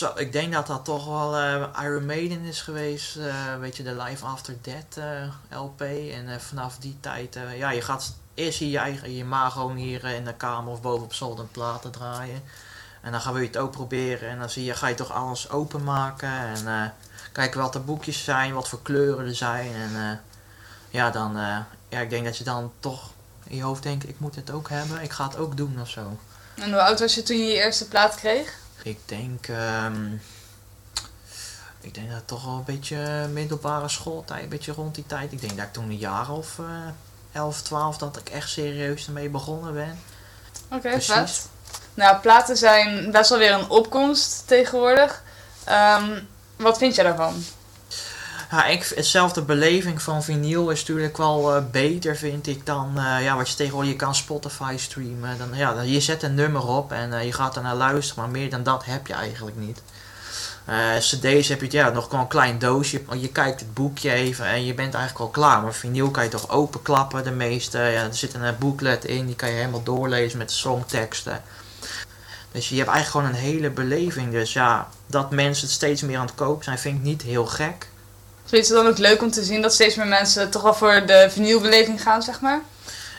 Ik denk dat dat toch wel eh, Iron Maiden is geweest. eh weet je, de Live After Death eh, LP. En vanaf die tijd, ja, je gaat eerst je eigen, je ma gewoon hier in de kamer of boven op zolder een platen draaien. En dan gaan we het ook proberen. En dan zie je, ga je toch alles openmaken. En kijken wat de boekjes zijn, wat voor kleuren er zijn. En ja, dan, ja, ik denk dat je dan toch in je hoofd denkt, ik moet het ook hebben. Ik ga het ook doen of zo. En hoe oud was je toen je je eerste plaat kreeg? Ik denk, ehm, ik denk dat het toch wel een beetje middelbare schooltijd, een beetje rond die tijd. Ik denk dat ik toen een jaar of eh 11, 12 dat ik echt serieus ermee begonnen ben. Oké, Precies. vet. Nou, platen zijn best wel weer een opkomst tegenwoordig. Ehm, wat vind jij daarvan? Ja, ik, hetzelfde beleving van vinyl is natuurlijk wel eh, beter, vind ik, dan eh, ja, wat je tegenwoordig je kan Spotify streamen. Dan, ja, je zet een nummer op en eh, je gaat er naar luisteren, maar meer dan dat heb je eigenlijk niet. CD's heb je ja, nog gewoon een klein doosje. Je kijkt het boekje even en je bent eigenlijk al klaar. Maar vinyl kan je toch openklappen, de meeste. Ja, er zit een booklet in, die kan je helemaal doorlezen met songteksten. Dus je hebt eigenlijk gewoon een hele beleving. Dus ja, dat mensen het steeds meer aan het kopen zijn, vind ik niet heel gek. Het dan ook leuk om te zien dat steeds meer mensen toch wel voor de vinylbeleving gaan, zeg maar?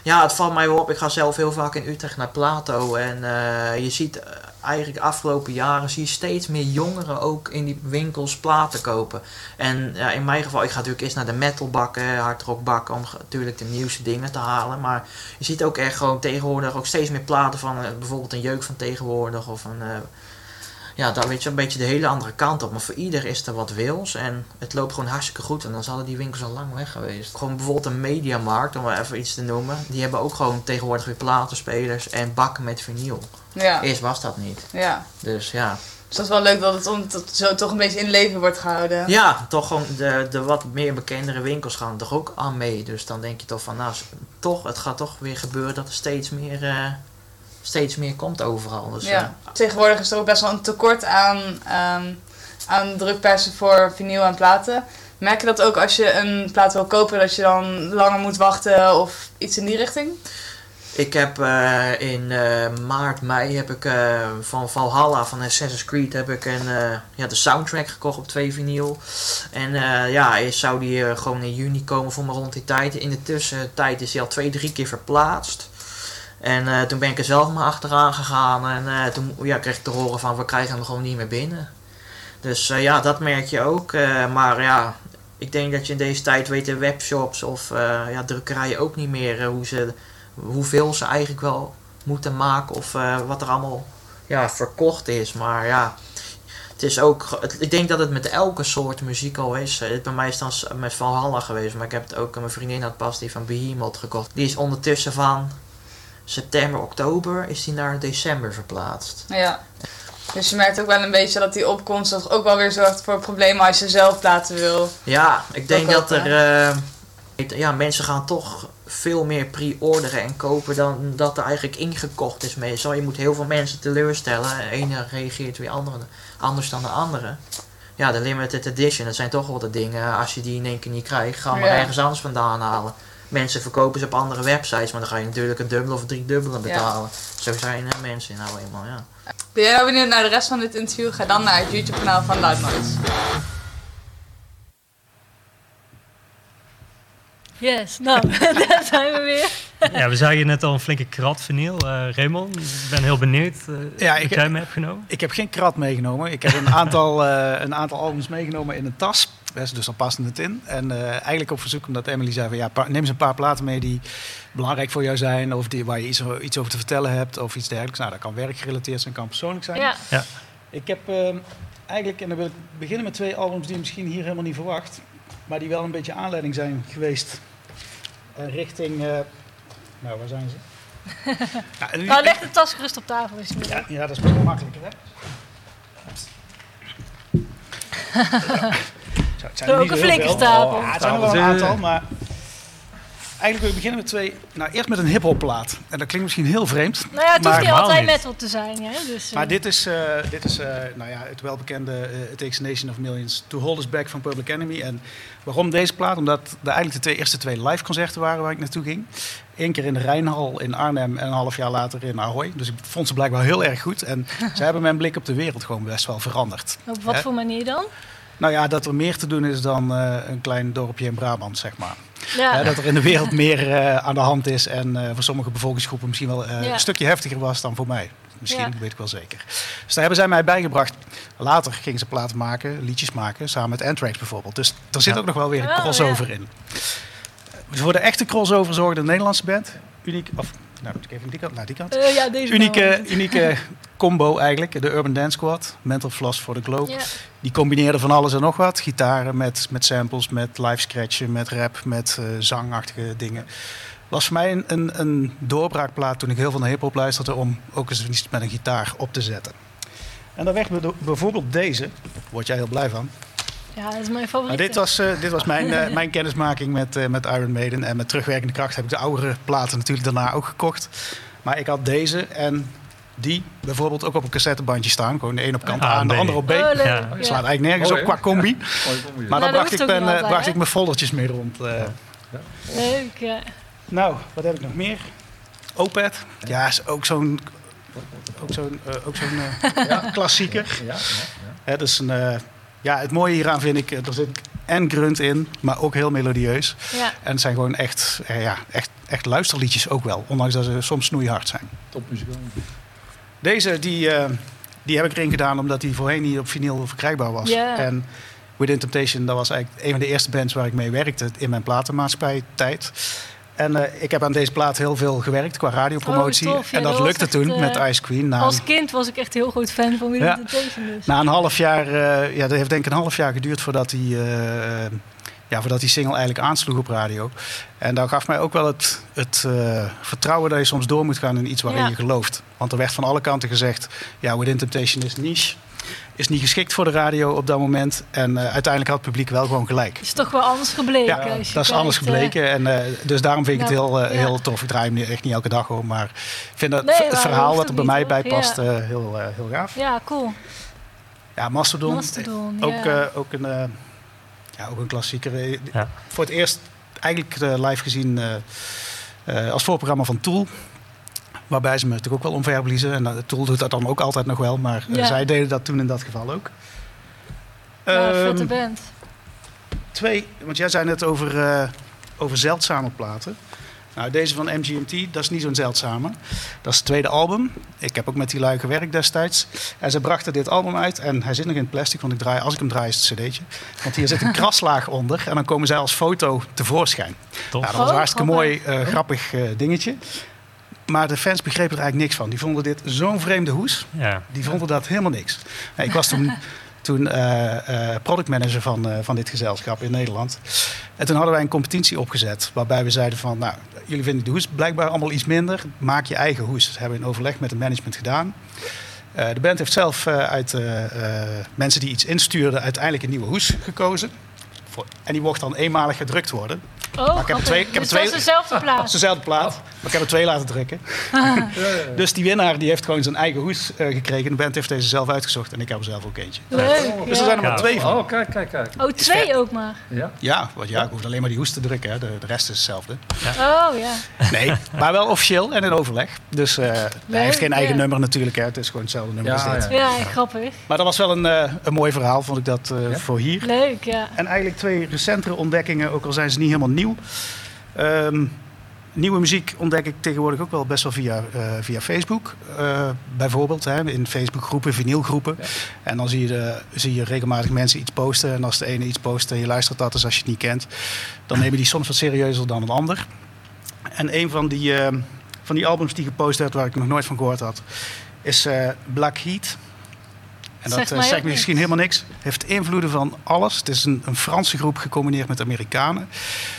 Ja, het valt mij wel op. Ik ga zelf heel vaak in Utrecht naar Plato. En eh, je ziet eh, eigenlijk de afgelopen jaren zie je steeds meer jongeren ook in die winkels platen kopen. En in mijn geval, ik ga natuurlijk eerst naar de metalbakken, hardrockbakken, om natuurlijk de nieuwste dingen te halen. Maar je ziet ook echt gewoon tegenwoordig ook steeds meer platen van eh, bijvoorbeeld een jeuk van tegenwoordig of een... ja, daar weet je een beetje de hele andere kant op. Maar voor ieder is er wat wils. En het loopt gewoon hartstikke goed. En dan zouden die winkels al lang weg geweest. Gewoon bijvoorbeeld een mediamarkt, om maar even iets te noemen. Die hebben ook gewoon tegenwoordig weer platenspelers en bakken met vinyl. Ja, Eerst was dat niet. ja. Dus ja. Dus dat is wel leuk dat het, om, dat zo toch een beetje in leven wordt gehouden. Ja, toch gewoon de, de wat meer bekendere winkels gaan er toch ook aan mee. Dus dan denk je toch van, nou, toch, het gaat toch weer gebeuren dat er steeds meer, eh, steeds meer komt overal. Dus, Ja. Tegenwoordig is er ook best wel een tekort aan, ehm, aan drukpersen voor vinyl en platen. Merk je dat ook als je een plaat wil kopen, dat je dan langer moet wachten of iets in die richting? Ik heb eh, in eh, maart, mei heb ik eh, van Valhalla, van Assassin's Creed, heb ik een, eh, ja, de soundtrack gekocht op twee vinyl. En eh, ja, eerst zou die eh, gewoon in juni komen voor me rond die tijd. In de tussentijd is hij al twee, drie keer verplaatst. En eh, toen ben ik er zelf maar achteraan gegaan en eh, toen ja, kreeg ik te horen van we krijgen hem gewoon niet meer binnen. Dus eh, ja, dat merk je ook. maar ja, ik denk dat je in deze tijd weten webshops of ja, drukkerijen ook niet meer hoe ze hoeveel ze eigenlijk wel moeten maken of wat er allemaal ja, verkocht is. Maar ja, het is ook. ik denk dat het met elke soort muziek al is. Bij mij is dan met Valhalla geweest, maar ik heb het ook. Mijn vriendin had pas die van Behemoth gekocht. Die is ondertussen van september, oktober is die naar december verplaatst. Ja. Dus je merkt ook wel een beetje dat die opkomst toch ook wel weer zorgt voor problemen als je zelf platen wil. Ja, ik denk dat er. eh, ja, mensen gaan toch veel meer pre-orderen en kopen dan dat er eigenlijk ingekocht is meestal. Je moet heel veel mensen teleurstellen. De ene reageert weer andere, anders dan de andere. Ja, de limited edition, dat zijn toch wel de dingen. Als je die in één keer niet krijgt, ga maar Ja. ergens anders vandaan halen. Mensen verkopen ze op andere websites, maar dan ga je natuurlijk een dubbele of drie dubbele betalen. Zo zijn er mensen nou eenmaal, ja. Ben jij nou benieuwd naar de rest van dit interview? Ga dan naar het YouTube kanaal van Loud Noise. Yes, nou, daar zijn we weer. Ja, we zagen net al een flinke krat vinyl. Eh Raymond, ik ben heel benieuwd eh Ja, wat ik- jij mee hebt genomen. Ik heb geen krat meegenomen. Ik heb een aantal, eh, een aantal albums meegenomen in een tas. Dus dus dan past het in. En eh, eigenlijk op verzoek omdat Emily zei van ja, neem eens een paar platen mee die belangrijk voor jou zijn. Of die, waar je iets, iets over te vertellen hebt of iets dergelijks. Nou, dat kan werkgerelateerd zijn, kan persoonlijk zijn. Ja, Ja. Ik heb eh, eigenlijk, en dan wil ik beginnen met twee albums die je misschien hier helemaal niet verwacht. Maar die wel een beetje aanleiding zijn geweest eh, richting... eh, nou, waar zijn ze? nou, leg de tas gerust op tafel. Is het ja, ja, dat is wat makkelijker, hè? Zo, het zijn er Ook een flinke stapel. Oh, ja, het zijn er wel een aantal, maar... Eigenlijk wil ik beginnen met twee... Nou, eerst met een hip-hop plaat. En dat klinkt misschien heel vreemd. Nou ja, het hoeft niet altijd niet. metal te zijn. Hè? Dus, eh, Maar dit is, eh, dit is eh, nou ja, het welbekende eh, It Takes a Nation of Millions to Hold Us Back van Public Enemy. En waarom deze plaat? Omdat er eigenlijk de twee, eerste twee live concerten waren waar ik naartoe ging. Eén keer in de Rijnhal in Arnhem en een half jaar later in Ahoy. Dus ik vond ze blijkbaar heel erg goed. En ze hebben mijn blik op de wereld gewoon best wel veranderd. op wat hè? voor manier dan? Nou ja, dat er meer te doen is dan eh, een klein dorpje in Brabant, zeg maar. Ja, dat er in de wereld meer eh, aan de hand is en eh, voor sommige bevolkingsgroepen misschien wel eh, Ja. een stukje heftiger was dan voor mij. Misschien, Ja. dat weet ik wel zeker. Dus daar hebben zij mij bijgebracht. Later gingen ze platen maken, liedjes maken, samen met Anthrax bijvoorbeeld. Dus er zit Ja. ook nog wel weer een Oh, crossover in. Dus voor de echte crossover zorgde een Nederlandse band. Uniek, of nou moet ik even die kant, naar die kant. Eh, ja deze Unieke, unieke combo eigenlijk, de Urban Dance Squad, Mental Floss voor de Globe. Die combineerden van alles en nog wat. Gitaren met, met samples, met live scratchen, met rap, met eh, zangachtige dingen. Was voor mij een, een, een doorbraakplaat toen ik heel veel naar hip-hop luisterde om ook eens iets met een gitaar op te zetten. En dan werd be- bijvoorbeeld deze, word jij heel blij van. Ja, dat is mijn Maar favoriet. dit was, eh, dit was mijn, eh, mijn kennismaking met, eh, met Iron Maiden. En met terugwerkende kracht heb ik de oudere platen natuurlijk daarna ook gekocht. Maar ik had deze en die bijvoorbeeld ook op een cassettebandje staan. Gewoon de een op kant Ah, A en de andere op B. Oh. Ja. Slaat eigenlijk nergens op qua combi. Maar Ja, dan dat bracht, ik, eh, altijd, bracht ik mijn foldertjes mee rond. eh. Leuk, ja. Nou, wat heb ik nog meer? Opet. Ja, is ook zo'n ook zo'n eh, ook zo'n klassieker. Ja, ja, Hè, dat is een, eh, ja, het mooie hieraan vind ik, eh, er zit en grunt in, maar ook heel melodieus. ja. En het zijn gewoon echt, eh, ja, echt, echt luisterliedjes ook wel, ondanks dat ze soms snoeihard zijn. Topmuzikaal. Deze, die, eh, die heb ik erin gedaan omdat die voorheen niet op vinyl verkrijgbaar was. Ja. En Within Temptation, dat was eigenlijk een van de eerste bands waar ik mee werkte in mijn platenmaatschappij tijd. En eh, ik heb aan deze plaat heel veel gewerkt qua radiopromotie. Oh, tof. Ja, en dat, lukte echt, toen eh, met Ice Queen. Na, Als kind was ik echt heel groot fan van Willy Ja. Temptation. Dus. na een half jaar, eh, ja, dat heeft denk ik een half jaar geduurd voordat die, eh, ja, voordat die single eigenlijk aansloeg op radio. En dat gaf mij ook wel het, het eh, vertrouwen dat je soms door moet gaan in iets waarin Ja. je gelooft. Want er werd van alle kanten gezegd, ja, Within Temptation is niche. Is niet geschikt voor de radio op dat moment. En eh, uiteindelijk had het publiek wel gewoon gelijk. Is toch wel anders gebleken. Ja, als je dat is kijkt, anders eh, gebleken. En, eh, dus daarom vind ik het heel, ja. heel tof. Ik draai hem niet- echt niet elke dag hoor. Maar ik vind dat Nee, het verhaal wat er bij mij bij past Ja. eh, heel, heel gaaf. Ja, cool. Ja, Mastodon. Mastodon, Ook, ja. eh, ook, een, eh, ja, ook een klassieker. Ja. Voor het eerst eigenlijk live gezien eh, eh, als voorprogramma van Tool. Waarbij ze me natuurlijk ook wel omverbliezen. En uh, Tool doet dat dan ook altijd nog wel. Maar eh, Ja. zij deden dat toen in dat geval ook. Ja, vette band. Twee, want jij zei net over, eh, over zeldzame platen. Nou, deze van MGMT, dat is niet zo'n zeldzame. Dat is het tweede album. Ik heb ook met die lui gewerkt destijds. En ze brachten dit album uit. En hij zit nog in plastic, want ik draai, als ik hem draai is het een cd'tje. Want hier zit een kraslaag onder. En dan komen zij als foto tevoorschijn. Tof. Nou, dat was een Oh, hartstikke grappig. mooi, eh, grappig eh, dingetje. Maar de fans begrepen er eigenlijk niks van. Die vonden dit zo'n vreemde hoes. Ja. Die vonden dat helemaal niks. Ik was toen, toen eh, eh, productmanager van, eh, van dit gezelschap in Nederland. En toen hadden wij een competitie opgezet. Waarbij we zeiden van, nou, jullie vinden de hoes blijkbaar allemaal iets minder. Maak je eigen hoes. Dat hebben we in overleg met het management gedaan. De band heeft zelf uit mensen die iets instuurden uiteindelijk een nieuwe hoes gekozen. En die mocht dan eenmalig gedrukt worden. Oh, heb er grappig. twee- ik heb dus twee- dat is dezelfde plaat. is dezelfde plaat, maar ik heb er twee laten drukken. Dus die winnaar die heeft gewoon zijn eigen hoes eh, gekregen. De band heeft deze zelf uitgezocht en ik heb er zelf ook eentje. Leuk. Dus ja. er zijn er maar twee van. Oh, kijk, kijk, kijk. Oh, twee ook maar. Ja. Ja, want ja, ik hoef alleen maar die hoes te drukken. Hè. De, de rest is hetzelfde. Oh ja. Nee, maar wel officieel en in overleg. Dus eh hij heeft geen eigen ja. nummer natuurlijk. Hè. Het is gewoon hetzelfde nummer Ja, als dit. ja. Ja, grappig. Maar dat was wel een, eh, een mooi verhaal, vond ik dat eh, Ja? voor hier. Leuk, ja. En eigenlijk twee recentere ontdekkingen, ook al zijn ze niet helemaal nieuw. Ehm, nieuwe muziek ontdek ik tegenwoordig ook wel best wel via, eh, via Facebook. Eh, bijvoorbeeld hè, in Facebookgroepen, vinylgroepen. En dan zie je, de, zie je regelmatig mensen iets posten. En als de ene iets post en je luistert dat, dus als je het niet kent, dan nemen die soms wat serieuzer dan een ander. En een van die, eh, van die albums die gepost werd, waar ik nog nooit van gehoord had, is eh, Black Heat. En dat Zegt eh, zegt misschien niks. helemaal niks. Heeft invloeden van alles. Het is een, een Franse groep gecombineerd met Amerikanen.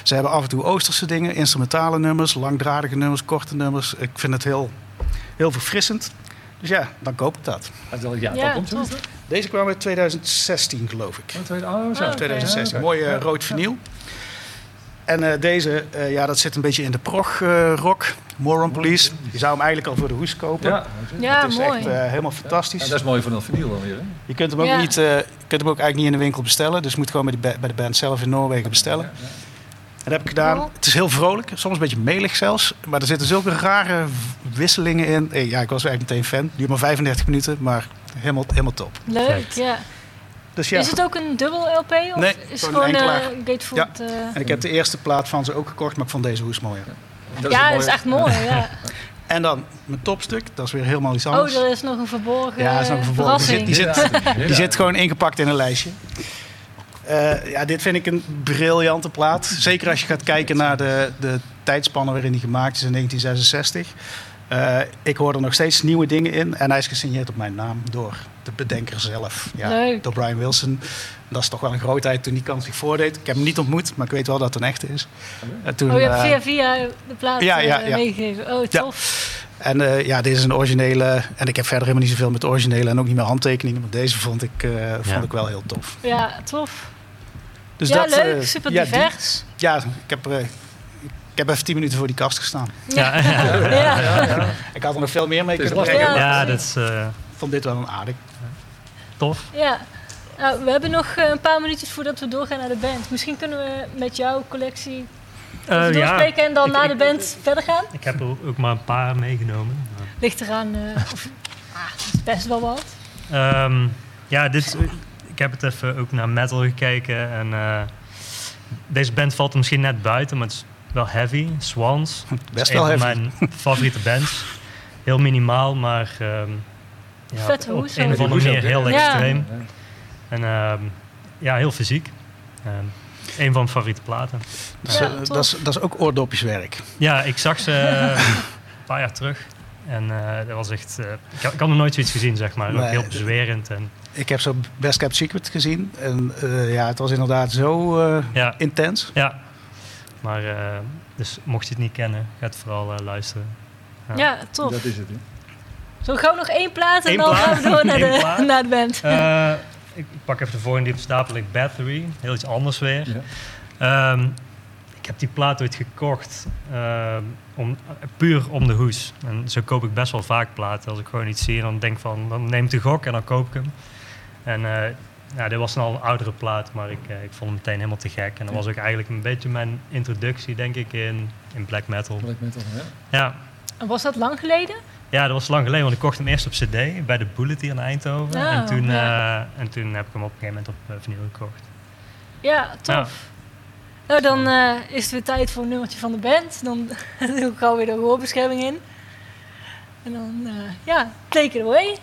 Ze hebben af en toe Oosterse dingen, instrumentale nummers, langdradige nummers, korte nummers. Ik vind het heel, heel verfrissend. Dus ja, dan koop ik dat. Ja, dat komt? Deze kwam uit 2016, geloof ik. Oh, tweede- oh, zo. Oh, oké. 2016. Ja, Mooi eh, ja. rood vinyl. En eh, deze, eh, ja, dat zit een beetje in de prog eh, rock. Moron Police. Je zou hem eigenlijk al voor de hoes kopen. Ja, Ja, het is mooi. echt eh, helemaal fantastisch. En dat is mooi van dat vinyl dan weer. Hè? Je kunt hem ook, Ja. niet, eh, je kunt hem ook eigenlijk niet in de winkel bestellen. Dus je moet gewoon bij, ba- bij de band zelf in Noorwegen bestellen. En dat heb ik gedaan. Het is heel vrolijk, soms een beetje melig zelfs. Maar er zitten zulke rare wisselingen in. Eh, Ja, ik was eigenlijk meteen fan. Duurt maar 35 minuten, maar helemaal, helemaal top. Leuk, ja. Dus ja, Is het ook een dubbel LP? Of Nee, is gewoon het een gewoon eh Gatefold? eh, en ik heb de eerste plaat van ze ook gekocht, maar ik vond deze hoes mooier. Dat ja, dat is mooie- echt mooi. Ja. En dan mijn topstuk, dat is weer helemaal iets anders. Oh, er is nog een verborgen, Ja, dat is nog een verborgen. Die verrassing. zit, die, zit, Ja. die zit gewoon ingepakt in een lijstje. Eh, ja, dit vind ik een briljante plaat. Zeker als je gaat kijken naar de, de tijdspannen waarin die gemaakt is in 1966. Eh, ik hoor er nog steeds nieuwe dingen in. En hij is gesigneerd op mijn naam door de bedenker zelf. Ja, Leuk. Door Brian Wilson. Dat is toch wel een grootheid toen die kans zich voordeed. Ik heb hem niet ontmoet, maar ik weet wel dat het een echte is. En toen, Oh, je hebt eh, via via de plaat ja, ja, eh, ja. meegegeven. Oh, Ja. tof. En eh, ja, dit is een originele. En ik heb verder helemaal niet zoveel met originele en ook niet meer handtekeningen. Maar deze vond ik, eh, vond Ja. ik wel heel tof. Ja, tof. Dus ja, dat, leuk. eh, Super ja, die- divers. ja, ik heb, eh, heb even tien minuten voor die kast gestaan. Ja, ja. Ja. Ik had er nog veel meer mee kunnen brengen. Ja. ja, dat is eh, Ik vond dit wel een aardig. tof. Ja. Nou, we hebben nog eh, een paar minuutjes voordat we doorgaan naar de band. Misschien kunnen we met jouw collectie Eh, ja, doorspreken en dan Ik- na ik- de band verder gaan. ik heb er ook maar een paar meegenomen. Ligt eraan, of, ah, het is best wel wat. Ehm, ja, dit, ik heb het even ook naar metal gekeken. En eh, deze band valt er misschien net buiten, maar het is wel heavy. Swans. Best Een wel van heavy. mijn favoriete bands. Heel minimaal, maar ehm, ja, Vette op hoes een of andere manier heel Ja. extreem. En ehm, ja, heel fysiek. Ehm een van mijn favoriete platen. Dus, Ja, eh, dat, is, dat is ook oordopjeswerk. Ja, ik zag ze een paar jaar terug. En eh, dat was echt... eh, ik, had, ik had nog nooit zoiets gezien, zeg maar. Ook heel bezwerend. En, Ik heb zo Best Kept Secret gezien. En eh, ja, het was inderdaad zo eh, ja, intens. ja. Maar, eh, dus mocht je het niet kennen, ga het vooral eh, luisteren. Ja. Ja, tof. Dat is het. hè. Zo gauw nog één plaat en Eén dan gaan we door naar de, naar de band. Eh, ik, pak even de volgende die op stapel ligt, Battery. Heel iets anders weer. Ja. Ehm, ik heb die plaat ooit gekocht ehm, om, puur om de hoes. En zo koop ik best wel vaak platen. Als ik gewoon iets zie en dan denk van, dan neem ik de gok en dan koop ik hem. En eh, ja, dit was al een oudere plaat, maar ik, eh, ik vond hem meteen helemaal te gek. En dat was ook eigenlijk een beetje mijn introductie, denk ik, in, in black metal. Black metal, ja. Ja. En Was dat lang geleden? ja, dat was lang geleden, want ik kocht hem eerst op cd bij de Bullet hier in Eindhoven. Oh, en, toen, ja. eh, en toen heb ik hem op een gegeven moment op uh, vinyl gekocht. Ja, tof. Nou, dan eh, is het weer tijd voor een nummertje van de band. Dan doe ik gauw weer de hoorbescherming in. En dan, eh, ja, take it away.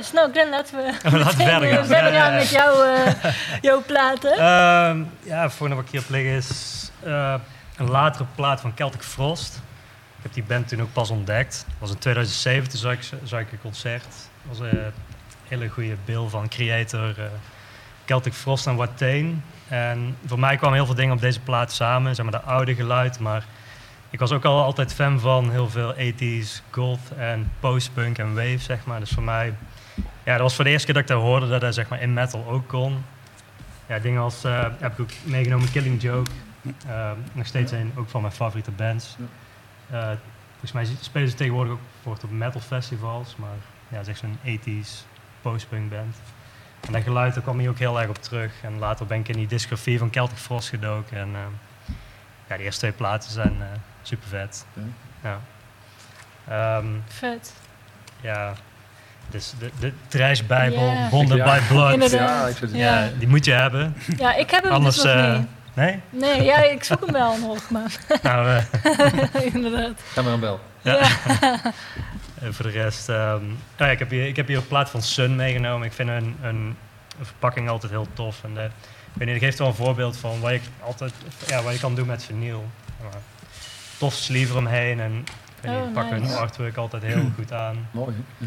Yes, nou Glenn, laten we laten verder eh, gaan. verder gaan met jouw, eh, jouw platen. Ehm, ja, volgende wat ik hier op liggen is eh, een latere plaat van Celtic Frost. Ik heb die band toen ook pas ontdekt. Dat was in 2007, toen zag ik, zag ik een concert. Dat was een hele goede bill van creator eh, Celtic Frost en Watain. En voor mij kwamen heel veel dingen op deze plaat samen. Zeg maar de oude geluid, maar ik was ook al altijd fan van heel veel 80s, goth en postpunk en wave, zeg maar. Dus voor mij, ja, dat was voor de eerste keer dat ik dat hoorde, dat hij zeg maar in metal ook kon. Ja, dingen als, eh, heb ik ook meegenomen, Killing Joke. Eh, nog steeds een ook van mijn favoriete bands. Eh, volgens mij spelen ze tegenwoordig ook bijvoorbeeld op metal festivals, maar ja, het is echt zo'n 80s postpunk band. En dat geluid daar kwam hier ook heel erg op terug. En later ben ik in die discografie van Celtic Frost gedoken. En eh, ja, de eerste twee platen zijn eh, super vet. Ja. Ja. Ehm, Vet. ja, dus de, de trashbijbel, Ja. Bonden Ja. by Blood. Inderdaad. Ja, ik vind het Ja, Ja. die moet je hebben. Ja, ik heb hem Anders, dus nog eh, niet. nee? Nee, ja, ik zoek hem wel nog, maar Nou, eh, inderdaad. Ga maar een bel. Ja. En voor de rest, ehm, oh ja, ik, heb hier, ik heb hier een plaat van Sun meegenomen. Ik vind een, een, een verpakking altijd heel tof. En de, ik weet niet, ik geef wel een voorbeeld van wat je, altijd, ja, wat je kan doen met vinyl. Maar tof sleeve eromheen en ik Oh, pak nice. hun artwork altijd heel goed aan. Mooi. Ja.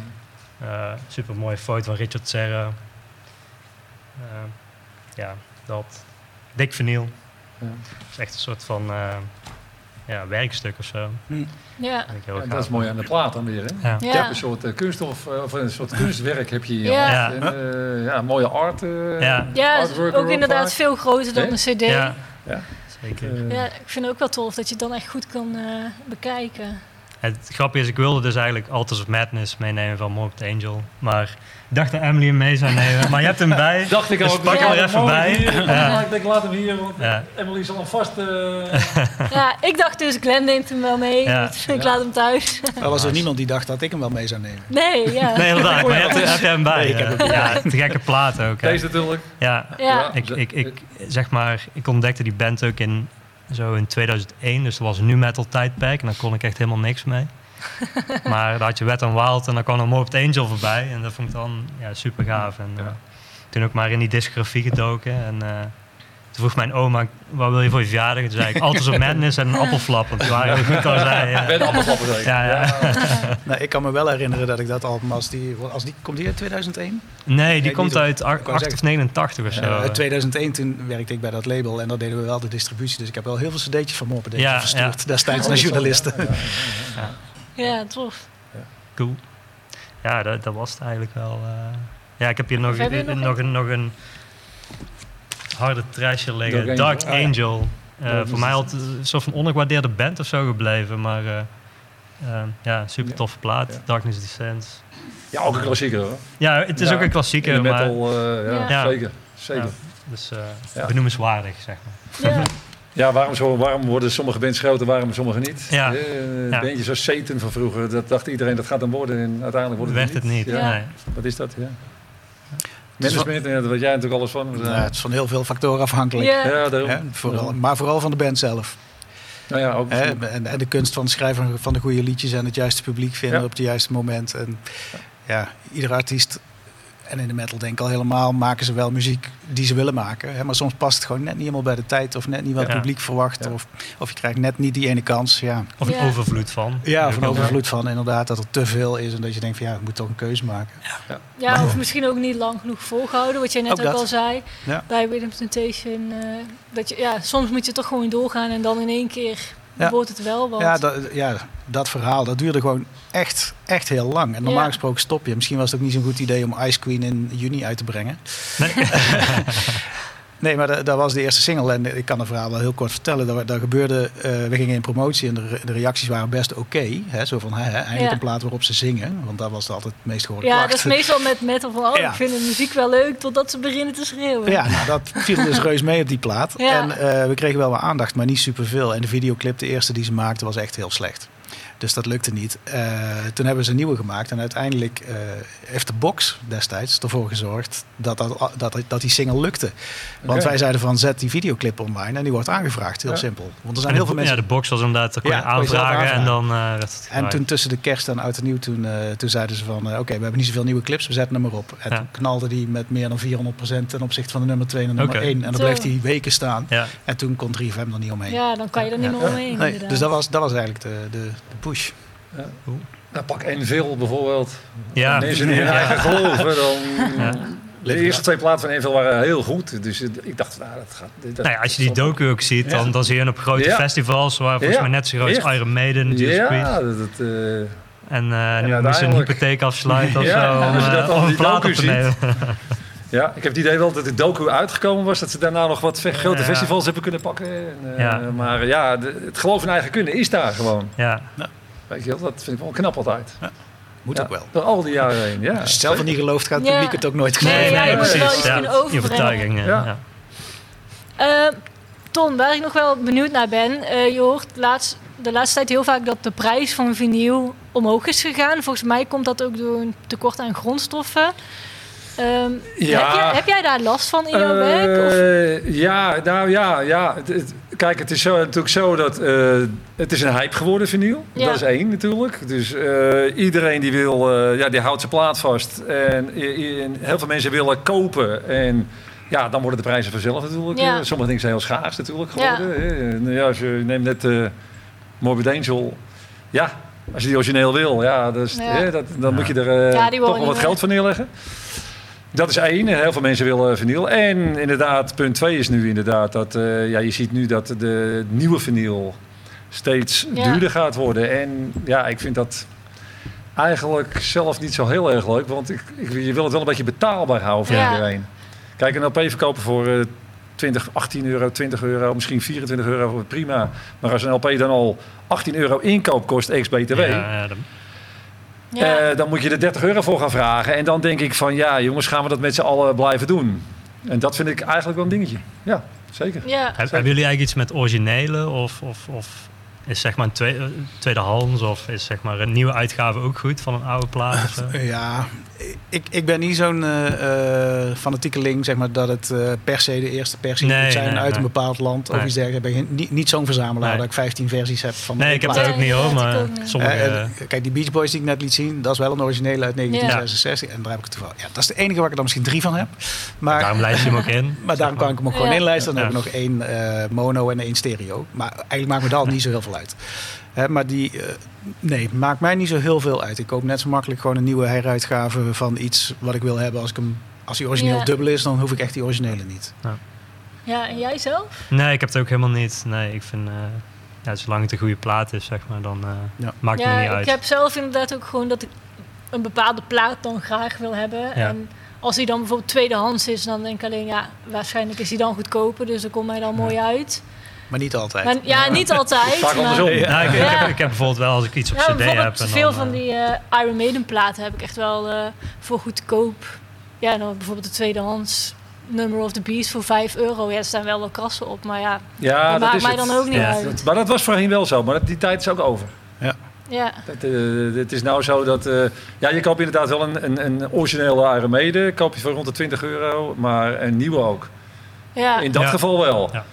Super mooie foto van Richard Serra. Eh, ja, dat. Dik vinyl. Ja. Is echt een soort van eh, ja, werkstuk of zo. Ja, Vind ik heel Ja, dat is mooi aan de plaat dan weer. Hè? Ja. Je hebt een soort eh, kunststof, eh, of een soort kunstwerk heb je hier. Ja. Ja. En, eh, ja, mooie art. eh, Ja. ja artwork ook inderdaad vaak. veel groter dan een cd. Ja, Ja. zeker. Eh, Ja, ik vind het ook wel tof dat je het dan echt goed kan eh, bekijken. Het grappige is, ik wilde dus eigenlijk Alters of Madness meenemen van Morbid Angel. Maar ik dacht dat Emily hem mee zou nemen. Maar je hebt hem bij. Dacht ik Dus ook. pak hem er even bij. hier. Ja. Ik denk, laat hem hier, want Ja. Emily zal hem vast... eh, Ja, ik dacht dus, Glenn neemt hem wel mee. Ja. dus ik laat hem thuis. Er was er niemand die dacht dat ik hem wel mee zou nemen. Nee, ja. Nee, inderdaad. Maar je hebt, heb je hem bij. Nee, ik heb eh. ja, te gekke plaat ook. hè. Deze natuurlijk. Ja, Ja. ik, ik, ik, zeg maar, ik ontdekte die band ook in, zo in 2001. Dus dat was een nu metal tijdperk. En daar kon ik echt helemaal niks mee. maar dan had je Wet n Wild en dan kwam er Morbid Angel voorbij. En dat vond ik dan ja, super gaaf. En eh, toen ook maar in die discografie gedoken. En eh, toen vroeg mijn oma, wat wil je voor je verjaardag? En toen zei ik, Alters of Madness en een appelflap. Want die waren heel goed al zei. Ja. Ben appelflappen zeker. Ja, ja. Nou, ik kan me wel herinneren dat ik dat album als die, als die komt die uit 2001? Nee, die komt uit ach- ik wou 8 of zeggen. 89 of zo. Eh, uit 2001 toen werkte ik bij dat label en dan deden we wel de distributie. Dus ik heb wel heel veel cd'tjes van Morbid Angel Ja, verstuurd ja. destijds naar journalisten. Ja, tof. Cool. Ja, dat, dat was het eigenlijk wel. eh. Ja, ik heb hier nog nog, een, nog een harde trasher liggen. Dark Dark Angel. Angel. Ah, ja. Eh, voor mij altijd een soort van ondergewaardeerde band of zo gebleven. Maar eh, eh, ja, super toffe plaat. Ja. Darkness Descends. Ja, ook een klassieker hoor. Ja, het is Ja, ook een klassieker. Maar, metal, eh, ja, Ja. zeker. zeker. Ja. dus eh, Ja. benoemenswaardig, zeg maar. Ja, Ja, waarom, zo, waarom worden sommige bands groter, waarom sommige niet? Ja. Eh, Ja. Bandjes zoals Satan van vroeger, dat dacht iedereen dat gaat dan worden en uiteindelijk wordt het Werd het niet. Ja. Nee. Wat is dat? Ja. Management, ja, daar weet jij natuurlijk alles van. Ja, het is van heel veel factoren afhankelijk. Ja. Ja, daarom. Hè, vooral, maar vooral van de band zelf. Nou ja, ook. Hè, en, en de kunst van het schrijven van de goede liedjes en het juiste publiek vinden Ja. op het juiste moment. En ja, ieder artiest, en in de metal denk ik al helemaal, maken ze wel muziek die ze willen maken. Hè, maar soms past het gewoon net niet helemaal bij de tijd of net niet wat het Ja. publiek verwacht. Ja. Of, of je krijgt net niet die ene kans. Ja, Of een Ja. overvloed van. ja van wel. overvloed van inderdaad dat er te veel is en dat je denkt van ja, ik moet toch een keuze maken. ja, of misschien ook niet lang genoeg volgehouden, wat jij net Ook al zei. Ja. Bij Rhythm Temptation. eh, dat je, ja, soms moet je toch gewoon doorgaan en dan in één keer Ja. wordt het wel wat. Ja dat, ja, dat verhaal, dat duurde gewoon echt, echt heel lang. En normaal Ja. gesproken stop je. Misschien was het ook niet zo'n goed idee om Ice Queen in juni uit te brengen. Nee. Nee, maar dat, dat was de eerste single. En ik kan het verhaal wel heel kort vertellen. Dat, dat gebeurde, eh, we gingen in promotie en de, re- de reacties waren best oké. hè zo van, hè, hè, eindelijk Ja. een plaat waarop ze zingen. Want dat was altijd het meest gehoorde Ja, dat is meestal met metal van, oh, Ja. ik vind de muziek wel leuk, totdat ze beginnen te schreeuwen. Ja, nou, dat viel dus reus mee op die plaat. Ja. En eh, we kregen wel wat aandacht, maar niet superveel. En de videoclip, de eerste die ze maakten, was echt heel slecht. Dus dat lukte niet. Eh, toen hebben ze een nieuwe gemaakt. En uiteindelijk eh, heeft de box destijds ervoor gezorgd dat, dat, dat, dat die single lukte. Want wij zeiden van zet die videoclip online en die wordt aangevraagd. Heel Ja. simpel. Want er zijn En heel de, veel mensen... Ja, de box was inderdaad, daar kon Ja, kon je aanvragen en dan eh, werd het En toen tussen de kerst en oud en nieuw, toen, eh, toen zeiden ze van... oké, we hebben niet zoveel nieuwe clips, we zetten hem maar op. En Ja. toen knalde die met meer dan 400% ten opzichte van de nummer 2 en de nummer Oké. 1. En dan bleef die weken staan. Ja. En toen kon 3FM er niet omheen. Ja, dan kan je er niet Ja. meer omheen. Nee, dus dat was, dat was eigenlijk de, de, de push. Nou, pak Envil bijvoorbeeld. Ja. Mensen in hun Ja. eigen geloven. Dan, Ja. De eerste twee platen van Envil waren heel goed. Dus ik dacht, nou, dat gaat... Dat, Nou ja, als je die docu ook ziet, dan, Ja. dan zie je hem op grote Ja. festivals, waar volgens Ja. mij net zo groot als. Iron Maiden, Ja, dat... dat, eh, En eh nu moest een hypotheek afsluiten of Ja, zo om, een plaat op te nemen. Ja, ik heb het idee wel dat de docu uitgekomen was. Dat ze daarna nog wat grote Ja. festivals hebben kunnen pakken. En, eh, Ja. Maar ja, de- het geloof in eigen kunnen is daar gewoon. Ja. Weet je wel, dat vind ik wel knap altijd. Moet Ja, ook wel. Door al die jaren heen, ja. Als je het zelf niet gelooft, gaat het Ja. publiek het ook nooit Nee, geloven. ja, je moet er wel iets kunnen overtuiging. Ja. ja. Eh, Ton, waar ik nog wel benieuwd naar ben. eh, je hoort laatst, de laatste tijd heel vaak dat de prijs van vinyl omhoog is gegaan. Volgens mij komt dat ook door een tekort aan grondstoffen. Ehm, Ja. heb, jij, heb jij daar last van in jouw werk? Of? Eh, ja, nou ja, ja. Het- het- kijk, het is zo, natuurlijk zo dat eh, het is een hype geworden, vinyl. Ja. Dat is één natuurlijk. Dus eh, iedereen die wil, eh, ja, die houdt zijn plaat vast. En, heel veel mensen willen kopen. En ja, dan worden de prijzen vanzelf natuurlijk. Ja. sommige dingen zijn heel schaars natuurlijk Ja. geworden. hè. En, ja, als je neemt net eh Morbid Angel. Ja, als je die origineel wil, ja, dus, Ja. hè, dat, dan Ja. moet je er Ja, toch wel wat geld voor neerleggen. Dat is één. Heel veel mensen willen vinyl. En inderdaad, punt twee is nu inderdaad dat eh, ja, je ziet nu dat de nieuwe vinyl steeds Ja. duurder gaat worden. En ja, ik vind dat eigenlijk zelf niet zo heel erg leuk. Want ik, ik, je wil het wel een beetje betaalbaar houden voor Ja. iedereen. Kijk, een LP verkopen voor eh 20, 18 euro, 20 euro, misschien 24 euro, prima. Maar als een LP dan al 18 euro inkoop kost ex-BTW... Ja, ja. Eh, dan moet je er 30 euro voor gaan vragen. En dan denk ik van ja, jongens, gaan we dat met z'n allen blijven doen? En dat vind ik eigenlijk wel een dingetje. Ja, zeker. ja. Heb- Hebben jullie eigenlijk iets met originele of, of, of is zeg maar een twee, eh, tweedehands of is zeg maar een nieuwe uitgave ook goed van een oude plaat of zo? Ja, ik, ik ben niet zo'n eh eh fanatiekeling, zeg maar, dat het eh, per se de eerste persie Nee, moet zijn nee, uit nee. een bepaald land of iets dergelijks. Ik ben niet, niet zo'n verzamelaar Nee. dat ik 15 versies heb van Nee, ik heb dat ook niet hoor, maar ik ook niet. sommige... Eh, en, kijk, die Beach Boys die ik net liet zien, dat is wel een originele uit 1966. En daar heb ik het toevallig. Ja, dat is de enige waar ik er dan misschien drie van heb. Maar, daarom lijst je hem ook in. maar daarom kan ik hem ook gewoon Ja. inlijsten. Dan Ja. heb ik nog één eh, mono en één stereo. Maar eigenlijk maakt me dat al niet zo heel veel uit. Hè, maar die, eh, nee, maakt mij niet zo heel veel uit. Ik koop net zo makkelijk gewoon een nieuwe heruitgave van iets wat ik wil hebben. Als, ik hem, als die origineel Ja. dubbel is, dan hoef ik echt die originele niet. ja, en jij zelf? Nee, ik heb het ook helemaal niet. Nee, ik vind... eh, ja, zolang het een goede plaat is, zeg maar, dan eh, Ja. maakt het me Ja, niet ik uit. heb zelf inderdaad ook gewoon dat ik een bepaalde plaat dan graag wil hebben. Ja. En als die dan bijvoorbeeld tweedehands is, dan denk ik alleen, ja, waarschijnlijk is die dan goedkoper. Dus dat komt mij dan mooi uit. Maar niet altijd. Maar, ja, niet altijd. Vaak maar- andersom. Ja, ik, ik, Ja. heb, ik heb bijvoorbeeld wel als ik iets op Ja, cd heb... en veel dan, van eh, die eh, Iron Maiden platen heb ik echt wel eh, voor goedkoop. Ja, dan bijvoorbeeld de tweedehands Number of the Beast voor 5 euro. Ja, er staan wel wel krassen op, maar ja, Ja, dat dat maakt is mij het. dan ook niet Ja. uit. Maar dat was voorheen wel zo, maar dat- die tijd is ook over. Ja, Het, eh, het is nou zo dat... eh, ja, je koopt inderdaad wel een, een, een originele Iron Maiden. Koop je voor rond de 20 euro, maar een nieuwe ook. Ja. In dat Ja. geval wel. Ja.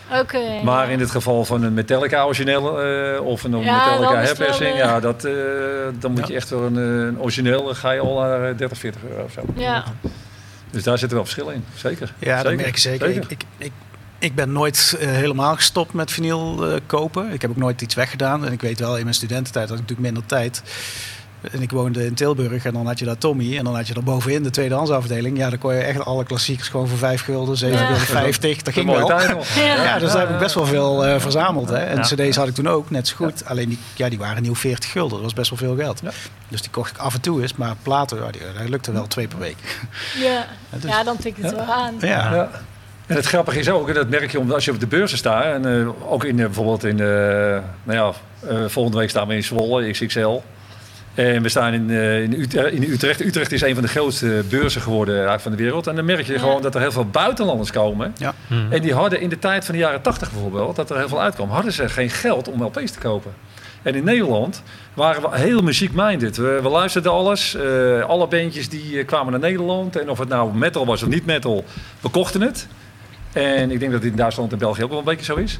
Maar ja. in het geval van een Metallica origineel eh, of een Ja, Metallica herpersing, ja, dat, eh, dan moet je echt wel een, eh, een origineel, dan ga je al naar eh, 30, 40 euro of zo. Ja, Dus daar zit er wel verschil in, zeker. Ja, dat merk je zeker. Ik, ik, ik, ik ben nooit helemaal gestopt met vinyl eh, kopen. Ik heb ook nooit iets weggedaan. En ik weet wel, in mijn studententijd had ik natuurlijk minder tijd. En ik woonde in Tilburg en dan had je daar Tommy. En dan had je er bovenin de tweedehandsafdeling. Ja, dan kon je echt alle klassiekers gewoon voor 5 gulden, 7 Ja. gulden 50. Dat ging wel. Ja. Ja, dus daar heb ik best wel veel eh, verzameld. Hè. En Ja. cd's had ik toen ook, net zo goed. Alleen die, ja, die waren nieuw 40 gulden. Dat was best wel veel geld. Ja. Dus die kocht ik af en toe eens. Maar platen, ja, die, dat lukte wel twee per week. ja. dus- ja, dan tikt het wel aan. Ja. En het grappige is ook, en dat merk je omdat als je op de beurzen staat, en eh, ook in, eh, bijvoorbeeld in, eh, nou ja, eh, volgende week staan we in Zwolle, XXL. En we staan in, eh, in, Utrecht, Utrecht. Is een van de grootste beurzen geworden eigenlijk van de wereld. En dan merk je Ja. gewoon dat er heel veel buitenlanders komen. Ja. hmm. En die hadden in de tijd van de jaren 80 bijvoorbeeld, dat er heel veel uitkwam, hadden ze geen geld om LP's te kopen. En in Nederland waren we heel muziek-minded. We, we luisterden alles. Eh, alle bandjes die eh, kwamen naar Nederland. En of het nou metal was of niet metal, we kochten het. En ik denk dat dit in Duitsland en België ook wel een beetje zo is.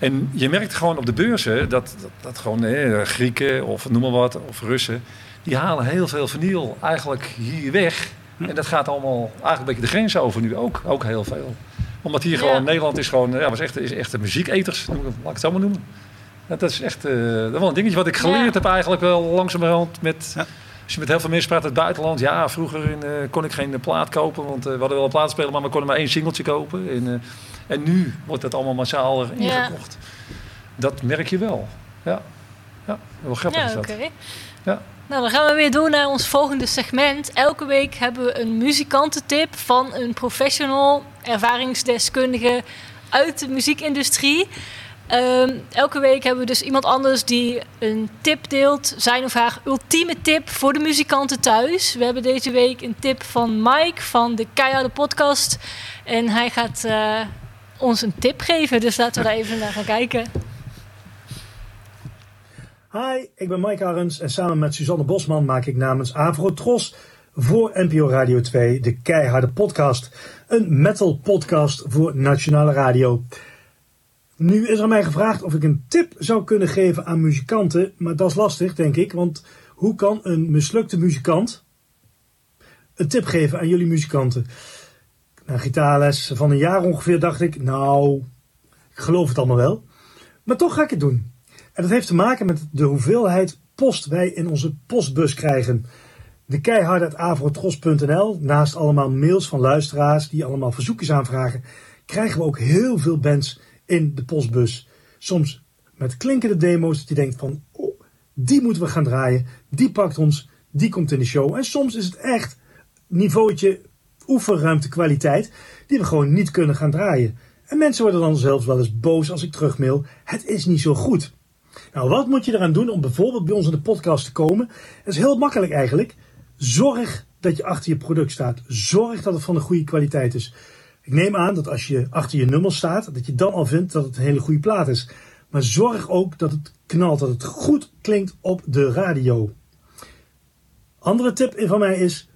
En je merkt gewoon op de beurzen dat, dat, dat gewoon Grieken of noem maar wat, of Russen, die halen heel veel vinyl eigenlijk hier weg. En dat gaat allemaal eigenlijk een beetje de grens over nu ook, ook heel veel. Omdat hier gewoon, Ja. Nederland is gewoon, ja, was echt, is echt een muzieketers, noem ik het- laat ik het zo maar noemen. Dat is echt, eh, dat is wel een dingetje wat ik geleerd Ja. heb eigenlijk wel langzamerhand met... Ja. Als je met heel veel mensen praat uit het buitenland. Ja, vroeger in, eh, kon ik geen plaat kopen. Want eh, we hadden wel een plaatsspeler, maar we konden maar één singeltje kopen. En, en nu wordt dat allemaal massaal er Ja. ingekocht. Dat merk je wel. Ja, ja wel grappig Ja, is oké. Ja. Nou, dan gaan we weer door naar ons volgende segment. Elke week hebben we een muzikantentip van een professional, ervaringsdeskundige uit de muziekindustrie. Ehm, elke week hebben we dus iemand anders die een tip deelt, zijn of haar ultieme tip voor de muzikanten thuis. We hebben deze week een tip van Mike van de Keiharde podcast. En hij gaat eh, ons een tip geven, dus laten we daar even naar gaan kijken. Hi, ik ben Mike Arends en samen met Suzanne Bosman maak ik namens Avrotros voor NPO Radio 2 de Keiharde Podcast. Een metal podcast voor Nationale Radio. Nu is er mij gevraagd of ik een tip zou kunnen geven aan muzikanten, maar dat is lastig denk ik, want hoe kan een mislukte muzikant een tip geven aan jullie muzikanten? Na gitaarles van een jaar ongeveer dacht ik, nou, ik geloof het allemaal wel. Maar toch ga ik het doen. En dat heeft te maken met de hoeveelheid post wij in onze postbus krijgen. De keihard.avrotros.nl, naast allemaal mails van luisteraars die allemaal verzoekjes aanvragen, krijgen we ook heel veel bands in de postbus. Soms met klinkende demo's dat je denkt van, oh, die moeten we gaan draaien, die pakt ons, die komt in de show. En soms is het echt niveautje oefenruimte kwaliteit die we gewoon niet kunnen gaan draaien. En mensen worden dan zelfs wel eens boos als ik terugmail, het is niet zo goed. Nou, wat moet je eraan doen om bijvoorbeeld bij ons in de podcast te komen? Dat is heel makkelijk eigenlijk. Zorg dat je achter je product staat. Zorg dat het van een goede kwaliteit is. Ik neem aan dat als je achter je nummer staat, dat je dan al vindt dat het een hele goede plaat is. Maar zorg ook dat het knalt, dat het goed klinkt op de radio. Andere tip van mij is: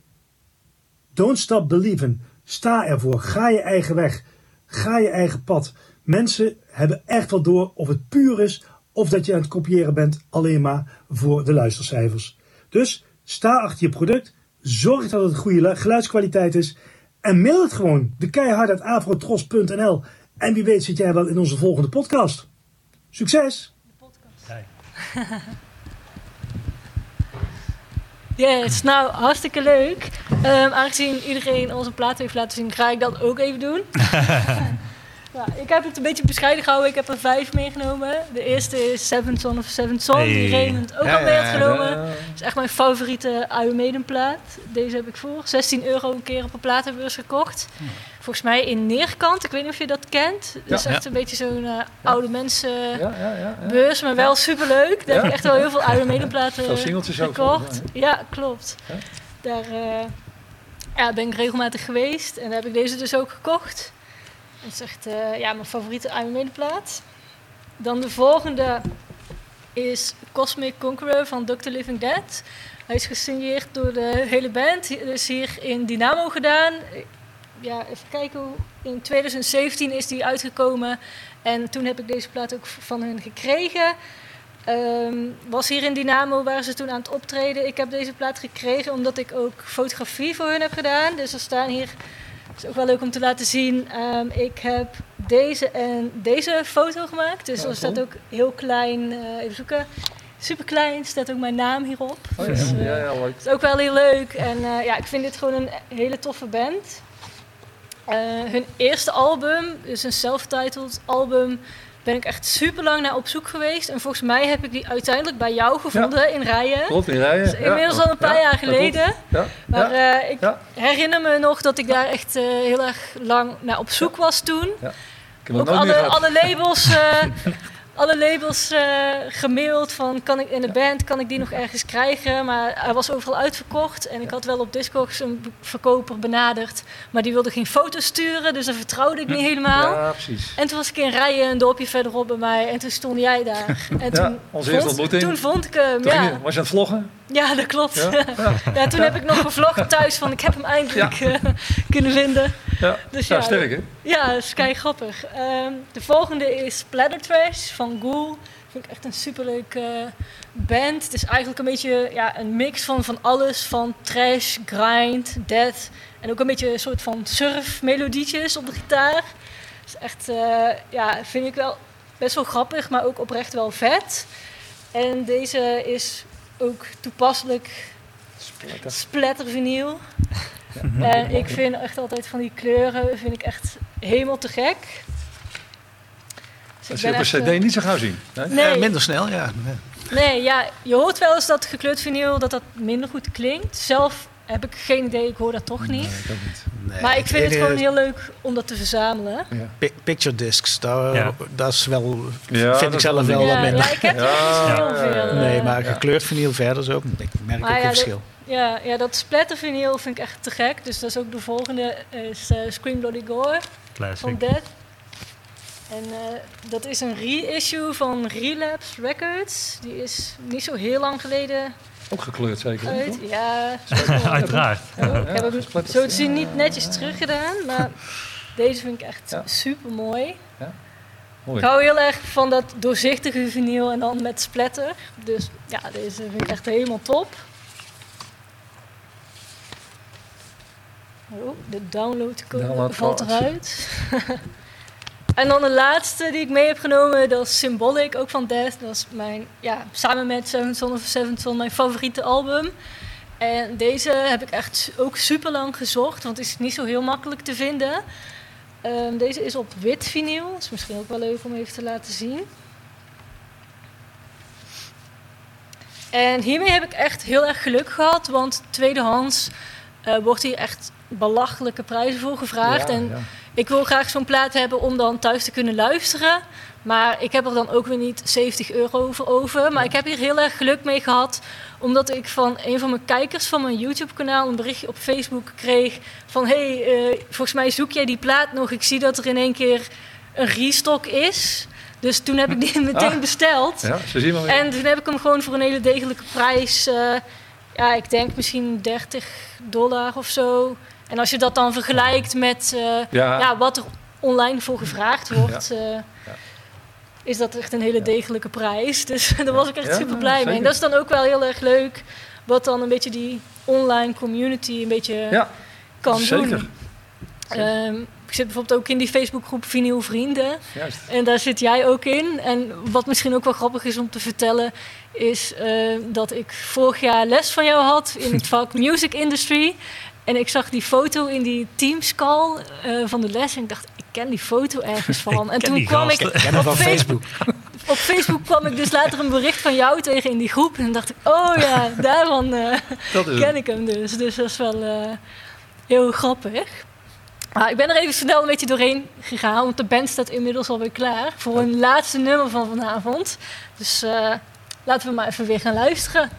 don't stop believing. Sta ervoor. Ga je eigen weg. Ga je eigen pad. Mensen hebben echt wel door of het puur is of dat je aan het kopiëren bent alleen maar voor de luistercijfers. Dus sta achter je product. Zorg dat het een goede geluidskwaliteit is. En mail het gewoon. De keihard.avrotros.nl En wie weet zit jij wel in onze volgende podcast. Succes! Yes, nou hartstikke leuk. Ehm, aangezien iedereen onze plaat heeft laten zien, ga ik dat ook even doen. ja, ik heb het een beetje bescheiden gehouden. Ik heb er vijf meegenomen. De eerste is Seven Son of Seven Son, die. Raymond ook Ja, al mee had genomen. Ja, Dat is echt mijn favoriete Iron Maiden plaat. Deze heb ik voor 16 euro een keer op een platenbeurs gekocht. Volgens mij in Neerkant. Ik weet niet of je dat kent. Dat is Ja. echt een beetje zo'n eh, oude mensen ja, ja, ja, ja. beurs, maar wel superleuk. Daar heb ik echt wel heel veel Iron Maiden platen Veel singeltjes ook gekocht. Ja, klopt. Ja. Daar eh, ja, ben ik regelmatig geweest en daar heb ik deze dus ook gekocht. Het is echt ja, mijn favoriete Iron Maiden plaat. Dan de volgende is Cosmic Conqueror van Dr. Living Dead. Hij is gesigneerd door de hele band. Is hier in Dynamo gedaan. Ja, even kijken. hoe- In 2017 is die uitgekomen. En toen heb ik deze plaat ook van hun gekregen. Ehm, was hier in Dynamo, waren ze toen aan het optreden. Ik heb deze plaat gekregen omdat ik ook fotografie voor hun heb gedaan. Dus er staan hier, is ook wel leuk om te laten zien. Ehm, ik heb deze en deze foto gemaakt. Dus Oh, er staat ook heel klein, eh, even zoeken. Super klein, staat ook mijn naam hierop. Oh, Dus, ja, eh, ja, ja, leuk. is ook wel heel leuk. En eh, ja, ik vind dit gewoon een hele toffe band. Eh, hun eerste album, dus een self-titled album, ben ik echt super lang naar op zoek geweest. En volgens mij heb ik die uiteindelijk bij jou gevonden in Rijen. Klopt, in rijen. Dus inmiddels al een paar Ja, jaar geleden. Ja, Maar eh, ik herinner me nog dat ik daar echt eh, heel erg lang naar op zoek was toen. Ik heb nog Ook alle, alle labels, eh, alle labels eh, gemaild van kan ik in de band, kan ik die nog ergens krijgen? Maar hij was overal uitverkocht en ik had wel op Discogs een verkoper benaderd, maar die wilde geen foto's sturen, dus daar vertrouwde ik niet helemaal. Ja, precies. En toen was ik in rijen een dorpje verderop bij mij en toen stond jij daar. En Ja, toen, onze eerste vond, ontmoeting. toen vond ik hem, Toen ja. je- was je aan het vloggen? Ja, dat klopt. Ja? Ja, toen heb ik nog gevlogd thuis van ik heb hem eindelijk eh, kunnen vinden. Ja, Dus ja, sterk hè? Ja, dat is kei grappig. Ehm, de volgende is Splatter Trash van Ghoul. Vind ik echt een superleuke eh, band. Het is eigenlijk een beetje ja, een mix van, van alles. Van trash, grind, death. En ook een beetje een soort van surf-melodietjes op de gitaar. is echt, eh, ja, vind ik wel best wel grappig, maar ook oprecht wel vet. En deze is ook toepasselijk splatter vinyl. En ik vind echt altijd van die kleuren vind ik echt helemaal te gek. Dus Dat zul je op cd niet zo gauw zien. Nee? Nee. Eh, minder snel, ja. Nee, ja, je hoort wel eens dat gekleurd vinyl dat dat minder goed klinkt. Zelf heb ik geen idee, ik hoor dat toch niet. Nee, maar ik vind het gewoon heel leuk om dat te verzamelen. pi- Picture discs, daar, Ja. dat is wel, Ja, dat vind ik zelf wel wel ja, wat minder. ja, ik heb Ja, heel ja, ja, veel. ja. Nee, eh, maar gekleurd vinyl verder zo, ik merk Maar ook ja, een dat- verschil. Ja, ja, dat splatter vinyl vind ik echt te gek. Dus dat is ook de volgende, is eh, Scream Bloody Gore van Classic. Dead. En eh, dat is een reissue van Relapse Records. Die is niet zo heel lang geleden Ook gekleurd zeker. Ja, Uiteraard. ik heb hem zo te zien niet netjes teruggedaan. Maar deze vind ik echt Ja. super mooi. Mooi. Ik hou heel erg van dat doorzichtige vinyl en dan met splatter. Dus ja, deze vind ik echt helemaal top. Oh, de downloadcode Download valt eruit. en dan de laatste die ik mee heb genomen, dat is Symbolic, ook van Death. Dat is mijn, ja, samen met Seven Son of Seven Son, mijn favoriete album. En deze heb ik echt ook super lang gezocht, want het is niet zo heel makkelijk te vinden. Ehm, deze is op wit vinyl. Dat is misschien ook wel leuk om even te laten zien. En hiermee heb ik echt heel erg geluk gehad, want tweedehands eh, wordt hier echt belachelijke prijzen voor gevraagd. Ja, en ja. Ik wil graag zo'n plaat hebben om dan thuis te kunnen luisteren. Maar ik heb er dan ook weer niet 70 euro voor over. Maar ik heb hier heel erg geluk mee gehad. Omdat ik van een van mijn kijkers van mijn YouTube-kanaal een berichtje op Facebook kreeg. Van hé, hey, eh, volgens mij zoek jij die plaat nog. Ik zie dat er in één keer een restock is. Dus toen heb ik die meteen Ah. besteld. Ja, zien weer. En toen heb ik hem gewoon voor een hele degelijke prijs. eh, ja, ik denk misschien 30 dollar of zo. En als je dat dan vergelijkt met eh, Ja. ja. wat er online voor gevraagd wordt, eh, is dat echt een hele degelijke prijs. Dus daar was ik echt super blij mee. zeker. En dat is dan ook wel heel erg leuk, wat dan een beetje die online community een beetje Ja, kan zeker. doen. Ehm, ik zit bijvoorbeeld ook in die Facebookgroep Vinyl Vrienden. Juist. En daar zit jij ook in. En wat misschien ook wel grappig is om te vertellen, is eh, dat ik vorig jaar les van jou had in het vak Music Industry. En ik zag die foto in die Teams call eh, van de les en ik dacht, ik ken die foto ergens van. en ken toen die kwam ik. Ken op van Facebook. Op Facebook kwam ik dus later een bericht van jou tegen in die groep. En dan dacht ik, oh ja, daarvan eh, ken ik hem dus. Dus dat is wel eh, heel grappig. Maar ik ben er even snel een beetje doorheen gegaan, want de band staat inmiddels alweer klaar voor een laatste nummer van vanavond. Dus eh, laten we maar even weer gaan luisteren.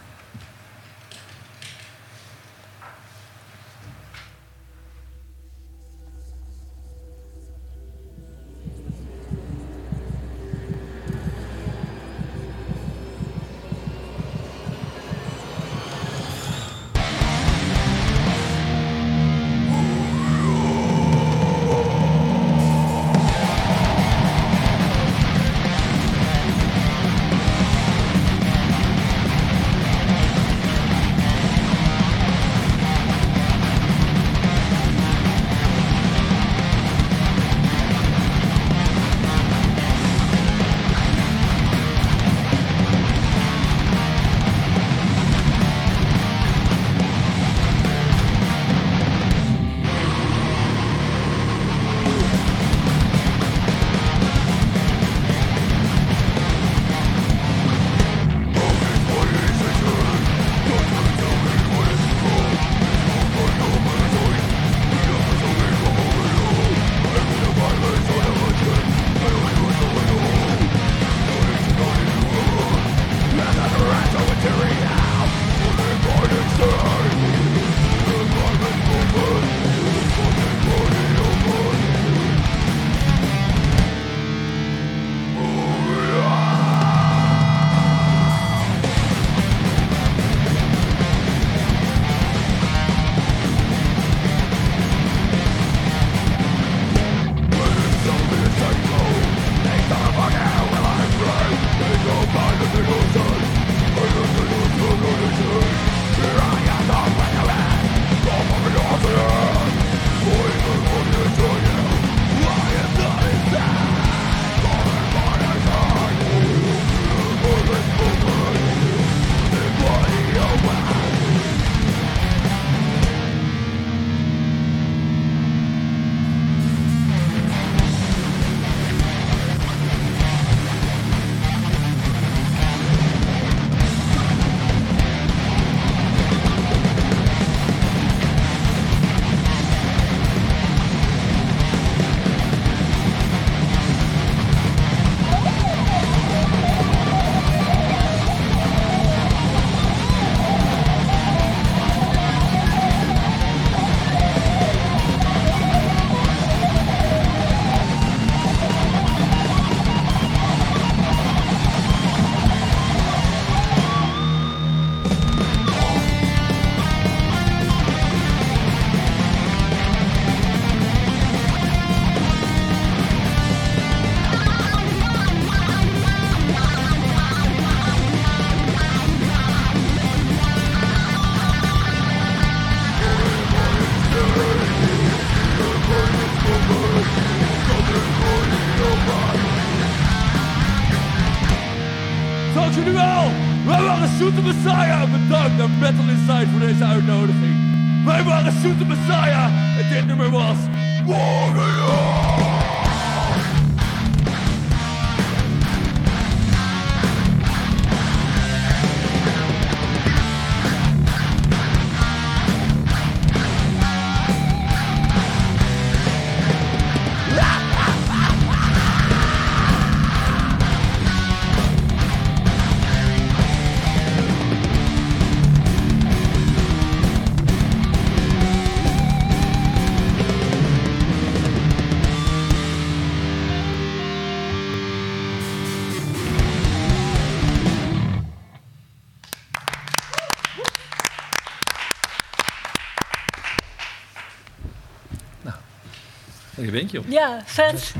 Ja, vet.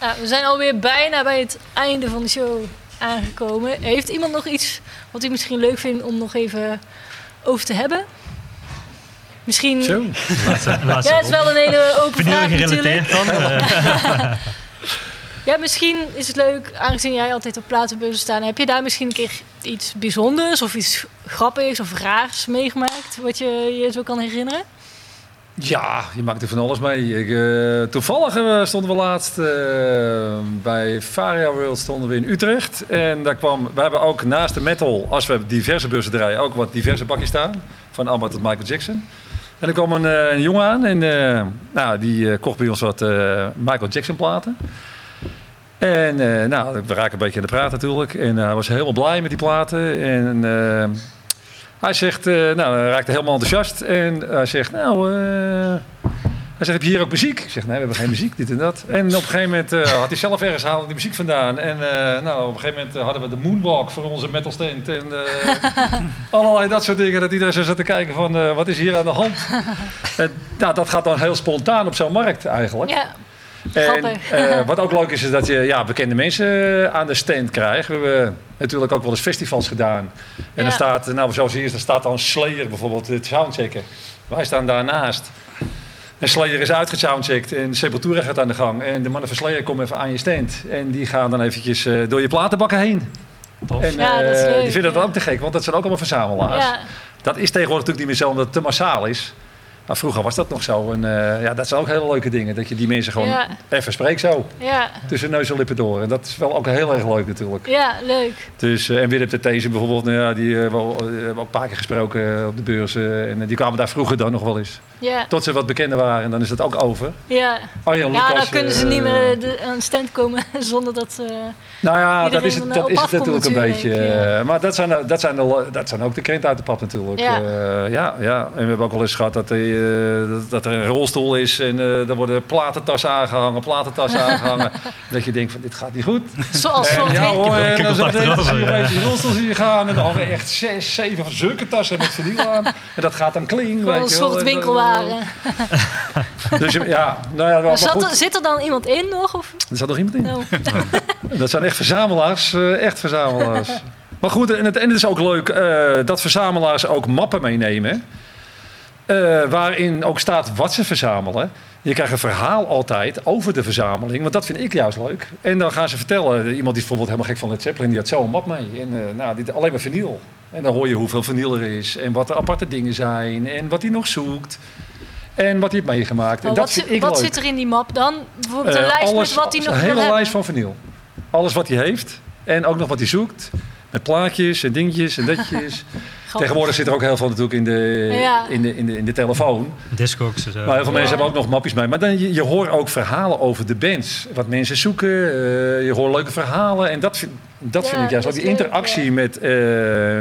Nou, we zijn alweer bijna bij het einde van de show aangekomen. Heeft iemand nog iets wat u misschien leuk vindt om nog even over te hebben? Misschien... Zo. Ja, het is wel een hele open vraag Vinyl natuurlijk. gerelateerd dan? eh. Ja, misschien is het leuk, aangezien jij altijd op platenbeurzen staat. Heb je daar misschien een keer iets bijzonders of iets grappigs of raars meegemaakt? Wat je je zo kan herinneren? Ja, je maakt er van alles mee. Ik, eh, toevallig eh, stonden we laatst eh, bij Varia World stonden we in Utrecht. En daar kwam, we hebben ook naast de metal, als we diverse bussen draaien, ook wat diverse bakjes staan. Van Abba tot Michael Jackson. En er kwam een, jongen aan en nou, die kocht bij ons wat Michael Jackson platen. En nou, we raken een beetje aan de praat natuurlijk. En hij was helemaal blij met die platen. En hij zegt, eh, nou, hij raakte helemaal enthousiast. En hij zegt, nou, eh, hij zegt, heb je hier ook muziek? Ik zeg, nee, we hebben geen muziek, dit en dat. En op een gegeven moment eh, had hij zelf ergens haalde die muziek vandaan. En nou, op een gegeven moment hadden we de Moonwalk voor onze metal stand. En allerlei dat soort dingen. Dat iedereen zo zat te kijken van, wat is hier aan de hand? En, nou, dat gaat dan heel spontaan op zo'n markt eigenlijk. Ja, En eh, wat ook leuk is, is dat je ja, bekende mensen eh, aan de stand krijgt. We hebben natuurlijk ook wel eens festivals gedaan. En Ja. dan staat, nou zoals hier is, dan staat dan Slayer bijvoorbeeld het soundchecken. Wij staan daarnaast. En Slayer is uitgesoundcheckt en Sepultura gaat aan de gang. En de mannen van Slayer komen even aan je stand. En die gaan dan eventjes eh, door je platenbakken heen. Tof. En Ja, dat is leuk, die vinden ja. dat ook te gek, want dat zijn ook allemaal verzamelaars. ja, Dat is tegenwoordig natuurlijk niet meer zo, omdat het te massaal is. Maar vroeger was dat nog zo. En eh, ja, dat zijn ook hele leuke dingen. Dat je die mensen gewoon Ja. even spreekt zo. ja, Tussen neus en lippen door. En dat is wel ook heel erg leuk natuurlijk. ja, leuk. Dus, eh, en Willem de These bijvoorbeeld, nou ja, die hebben we ook een paar keer gesproken eh, op de beurs. en die kwamen daar vroeger dan nog wel eens. Ja, Tot ze wat bekender waren en dan is dat ook over. ja. Arjan Ja, Lucas, dan kunnen ze niet meer de, aan stand komen zonder dat ze... Nou ja, dat is het, dat is het natuurlijk een beetje. ja. maar dat zijn, dat, zijn de, dat zijn ook de krenten uit de pap natuurlijk. Ja. Ja. ja, ja. En we hebben ook wel eens gehad dat, er, eh, dat, er een rolstoel is en eh er worden platentassen aangehangen, platentassen aangehangen. dat je denkt van dit gaat niet goed. Zoals En ja hoor, Ik en dan contact zie je die rolstoel zien gaan en dan we echt zes, zeven van zulke tassen met aan. En dat gaat dan kling, Gewoon een soort winkelwaren. Dus ja, nou ja, maar, Zat er, goed. zit er dan iemand in nog? Of? Er zat nog iemand in. Nou, Dat zijn echt verzamelaars, eh, echt verzamelaars. maar goed, en het, en het is ook leuk eh, dat verzamelaars ook mappen meenemen. Eh, waarin ook staat wat ze verzamelen. Je krijgt een verhaal altijd over de verzameling, want dat vind ik juist leuk. En dan gaan ze vertellen, iemand die bijvoorbeeld helemaal gek van Led Zeppelin, die had zo'n map mee. En eh, nou, dit, alleen maar vinyl. En dan hoor je hoeveel vinyl er is en wat de aparte dingen zijn en wat hij nog zoekt. En wat hij heeft meegemaakt. en dat wat, wat zit er in die map dan? Bijvoorbeeld een Eh, lijst alles, met wat hij nog Een hele hebben. lijst van vinyl. Alles wat hij heeft. En ook nog wat hij zoekt. Met plaatjes en dingetjes en datjes. Tegenwoordig zit er ook heel veel natuurlijk in de, Ja. in de, in de, in de telefoon. Discogs en zo. Maar heel veel Ja. mensen hebben ook nog mapjes mee. Maar dan, je, je hoort ook verhalen over de bands. Wat mensen zoeken. eh, je hoort leuke verhalen. En dat vind, dat Ja, vind ik juist Die interactie ja. met, eh,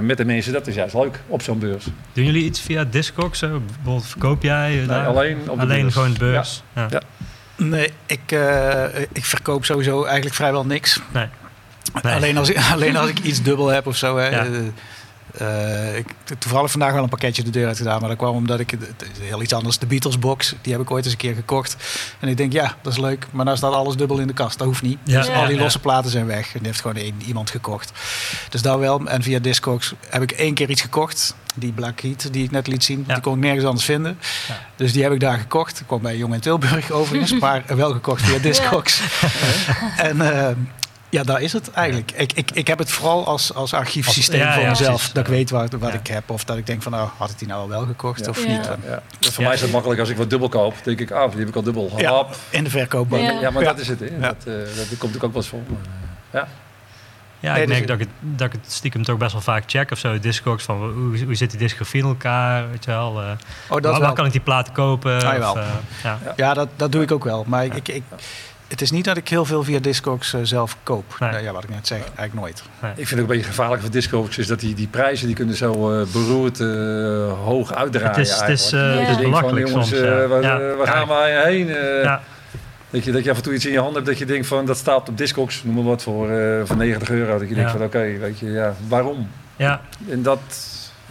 met de mensen. Dat is juist leuk op zo'n beurs. Doen jullie iets via Discogs? Bijvoorbeeld verkoop jij Nee, daar? alleen op de Alleen beurs. gewoon de beurs? Ja. Ja. Nee, ik, eh, ik verkoop sowieso eigenlijk vrijwel niks. Nee. Nee. Alleen, als ik, alleen als ik iets dubbel heb of zo. Hè. Eh, eh, ik heb toevallig vandaag wel een pakketje de deur uit gedaan. Maar dat kwam omdat ik... Het is heel iets anders. De Beatles box. Die heb ik ooit eens een keer gekocht. En ik denk, ja, dat is leuk. Maar nou staat alles dubbel in de kast. Dat hoeft niet. Ja. Dus al die Ja. losse platen zijn weg. En die heeft gewoon één, iemand gekocht. Dus dat wel. En via Discogs heb ik één keer iets gekocht. Die Black Heat die ik net liet zien. Ja. Die kon ik nergens anders vinden. Ja. Dus die heb ik daar gekocht. Ik kwam bij Jong in Tilburg overigens. maar wel gekocht via Discogs. en... eh, Ja, daar is het eigenlijk. Ik, ik, ik heb het vooral als, als archiefsysteem Als- ja, voor ja, mezelf. precies. dat ik weet wat, wat Ja. ik heb. Of dat ik denk van, nou, had ik die nou al wel gekocht of Ja. niet? Ja. Ja. Dus voor Ja. mij is het makkelijk als ik wat dubbel koop. denk ik, ah, die heb ik al dubbel. Ja, Hap. in de verkoopbank. Ja. Ja, maar Ja. dat is het. Hè. Dat, eh, dat komt natuurlijk ook wel eens voor. Maar, eh, Ja, Nee, ik dus merk dat ik, het, dat ik het stiekem toch best wel vaak check of zo. Discogs van hoe, hoe zit die discografie in elkaar, weet je wel. eh, Oh, dat waar wel. kan ik die platen kopen? Ah, of, eh, ja. Ja, dat, dat doe ik ook wel. Maar ik, ik- het is niet dat ik heel veel via Discogs eh, zelf koop. Nee. Ja, wat ik net zeg, eigenlijk nooit. ik vind het ook een beetje gevaarlijk voor disco's is dat die, die prijzen die kunnen zo eh, beroerd eh, hoog uitdraaien. Het is, het is, eh. Ja. het is Je denkt van, belachelijk jongens, soms. ja. waar, Ja. waar gaan wij heen? Eh, Ja. Dat, je, dat je af en toe iets in je hand hebt dat je denkt van dat staat op Discogs, noem maar wat, voor, eh, voor 90 euro. Dat je denkt Ja. van oké, weet je, ja, waarom? Ja. En dat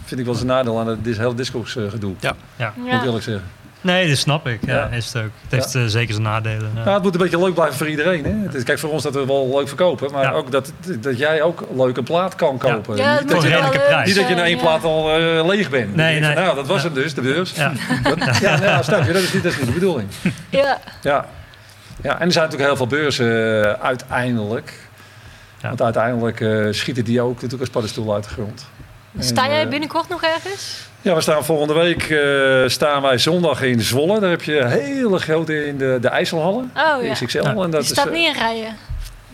vind ik wel eens een nadeel aan het hele Discogs gedoe. Ja. Ja. Moet ik eerlijk zeggen. Nee, dat snap ik. Ja, Ja. is het ook. Het heeft eh, zeker zijn nadelen. Ja. Nou, het moet een beetje leuk blijven voor iedereen. Hè? Het is, kijk, voor ons dat we wel leuk verkopen, maar Ja. ook dat, dat jij ook leuk een plaat kan kopen. Ja, het niet, dat je, prijs. niet dat je na zijn, één ja. plaat al eh, leeg bent. Nee, van, nee. Nou, dat was Ja. hem dus, de beurs. Ja. Dat, ja, nou, ja, snap je, dat is, niet, dat is niet de bedoeling. Ja. Ja. ja, en er zijn natuurlijk heel veel beurzen eh, uiteindelijk. Ja. Want uiteindelijk eh, schieten die ook natuurlijk als paddenstoel uit de grond. Sta En, jij binnenkort nog ergens? Ja, we staan volgende week eh, staan wij zondag in Zwolle. Daar heb je hele grote in de, de IJsselhallen. Oh de ja. XXL. Ja. En dat Je staat is, eh, niet in rijen.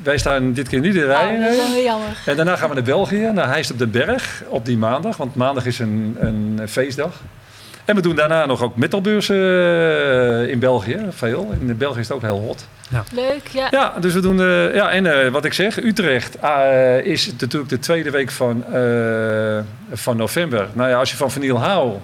wij staan dit keer niet in de Oh, dat is wel jammer. En daarna gaan we naar België, naar Heist op den Berg, op die maandag. Want maandag is een, een feestdag. En we doen daarna nog ook metalbeurzen eh, in België, veel. In België is het ook heel hot. Leuk, ja. Ja, dus we doen... eh, ja, en eh, wat ik zeg, Utrecht eh, is natuurlijk de tweede week van, eh, van november. Nou ja, als je van vinyl houdt...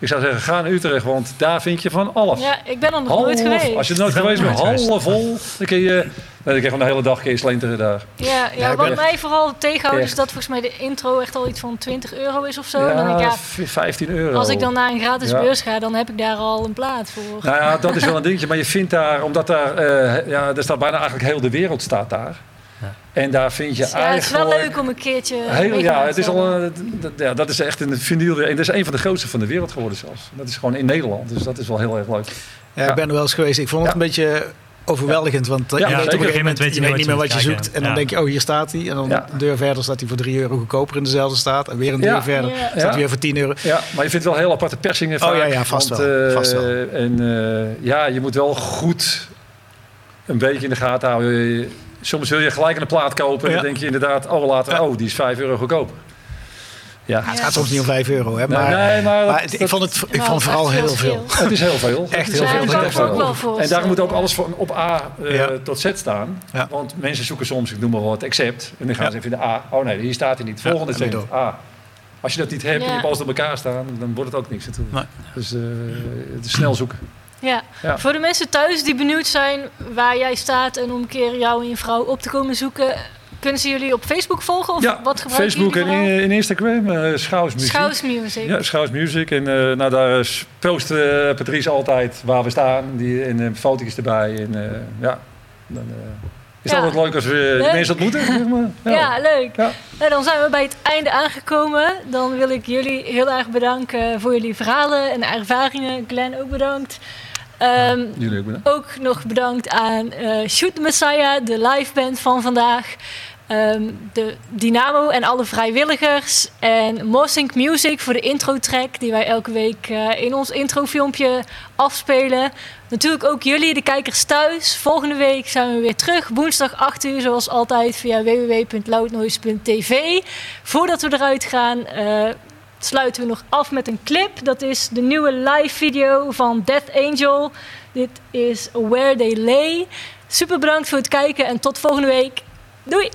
Ik zou zeggen, ga naar Utrecht, want daar vind je van alles. Ja, ik ben er nog Half- nooit geweest. Als je er nooit geweest bent, vol, dan kun je... Nee, dan kun je gewoon de hele dag kun je slenteren daar. Ja, ja, Ja, wat mij vooral tegenhoudt is dat volgens mij de intro echt al iets van 20 euro is of zo. En dan denk ik, ja, v- 15 euro. als ik dan naar een gratis Ja. beurs ga, dan heb ik daar al een plaat voor. Nou ja, dat is wel een dingetje. Maar je vindt daar, omdat daar, eh, ja, er staat bijna eigenlijk heel de wereld staat daar. Ja. En daar vind je ja, het is eigenlijk... wel leuk om een keertje Heel, ja, het is al, een- dat, ja, dat is echt een vinyl. En dat is een van de grootste van de wereld geworden zelfs. Dat is gewoon in Nederland. Dus dat is wel heel erg leuk. Ja, Ja. ik ben er wel eens geweest. Ik vond het Ja. een beetje overweldigend. Want eh, Ja, je weet op een gegeven moment weet je niet weet niet meer wat je zoekt. kijken. En dan Ja. denk je, oh, hier staat hij. En dan Ja. een deur verder staat hij voor 3 euro goedkoper in dezelfde staat. En weer een deur Ja. verder Ja. staat hij weer voor 10 euro. Ja, maar je vindt wel heel aparte persingen vaak. Oh, ja, ja, vast want, wel. eh, Vast wel. En eh, ja, je moet wel goed een beetje in de gaten houden. Je- Soms wil je gelijk een plaat kopen. En Ja. dan denk je inderdaad, oh later, Ja. oh die is 5 euro goedkoper. Ja, Het gaat soms niet om 5 euro. Hè, Nee, maar, nee, maar maar dat- het- ik vond het, ik vond vooral heel veel. veel. Het is heel veel. Echt heel Ja, veel. heel. En daar moet ook alles van op A eh, Ja. tot Z staan. Ja. Want mensen zoeken soms, ik noem maar wat, accept. En dan gaan Ja. ze even in de A. Oh nee, hier staat hij niet. Volgende zin. A. Als je dat niet hebt en je hebt alles op elkaar staan, dan wordt het ook niks natuurlijk. Nee. Dus eh, het is snel zoeken. Ja. Ja. Voor de mensen thuis die benieuwd zijn waar jij staat en om een keer jou en je vrouw op te komen zoeken, kunnen ze jullie op Facebook volgen? Of ja, wat gebruiken Facebook en in, in Instagram, eh Schouws Muziek. Schouws Music. Ja, Schouws Music. En eh, nou, daar post eh, Patrice altijd waar we staan. Die, en uh, foto's erbij. En eh, ja, dan eh, is Ja. altijd leuk als we Leuk. de mensen ontmoeten. Zeg maar. Ja, leuk. Ja. Nou, dan zijn we bij het einde aangekomen. Dan wil ik jullie heel erg bedanken voor jullie verhalen en ervaringen. Glenn ook bedankt. Ehm, Jullie ook bedankt. ook nog bedankt aan eh Shoot Messiah, de live band van vandaag. Ehm, de Dynamo en alle vrijwilligers. En Mossink Music voor de intro-track die wij elke week eh, in ons introfilmpje afspelen. Natuurlijk ook jullie, de kijkers thuis. Volgende week zijn we weer terug. Woensdag 8 uur, zoals altijd, via www.loudnoise.tv. Voordat we eruit gaan, eh, sluiten we nog af met een clip. Dat is de nieuwe live video van Death Angel. Dit is Where They Lay. Super bedankt voor het kijken en tot volgende week. Doei!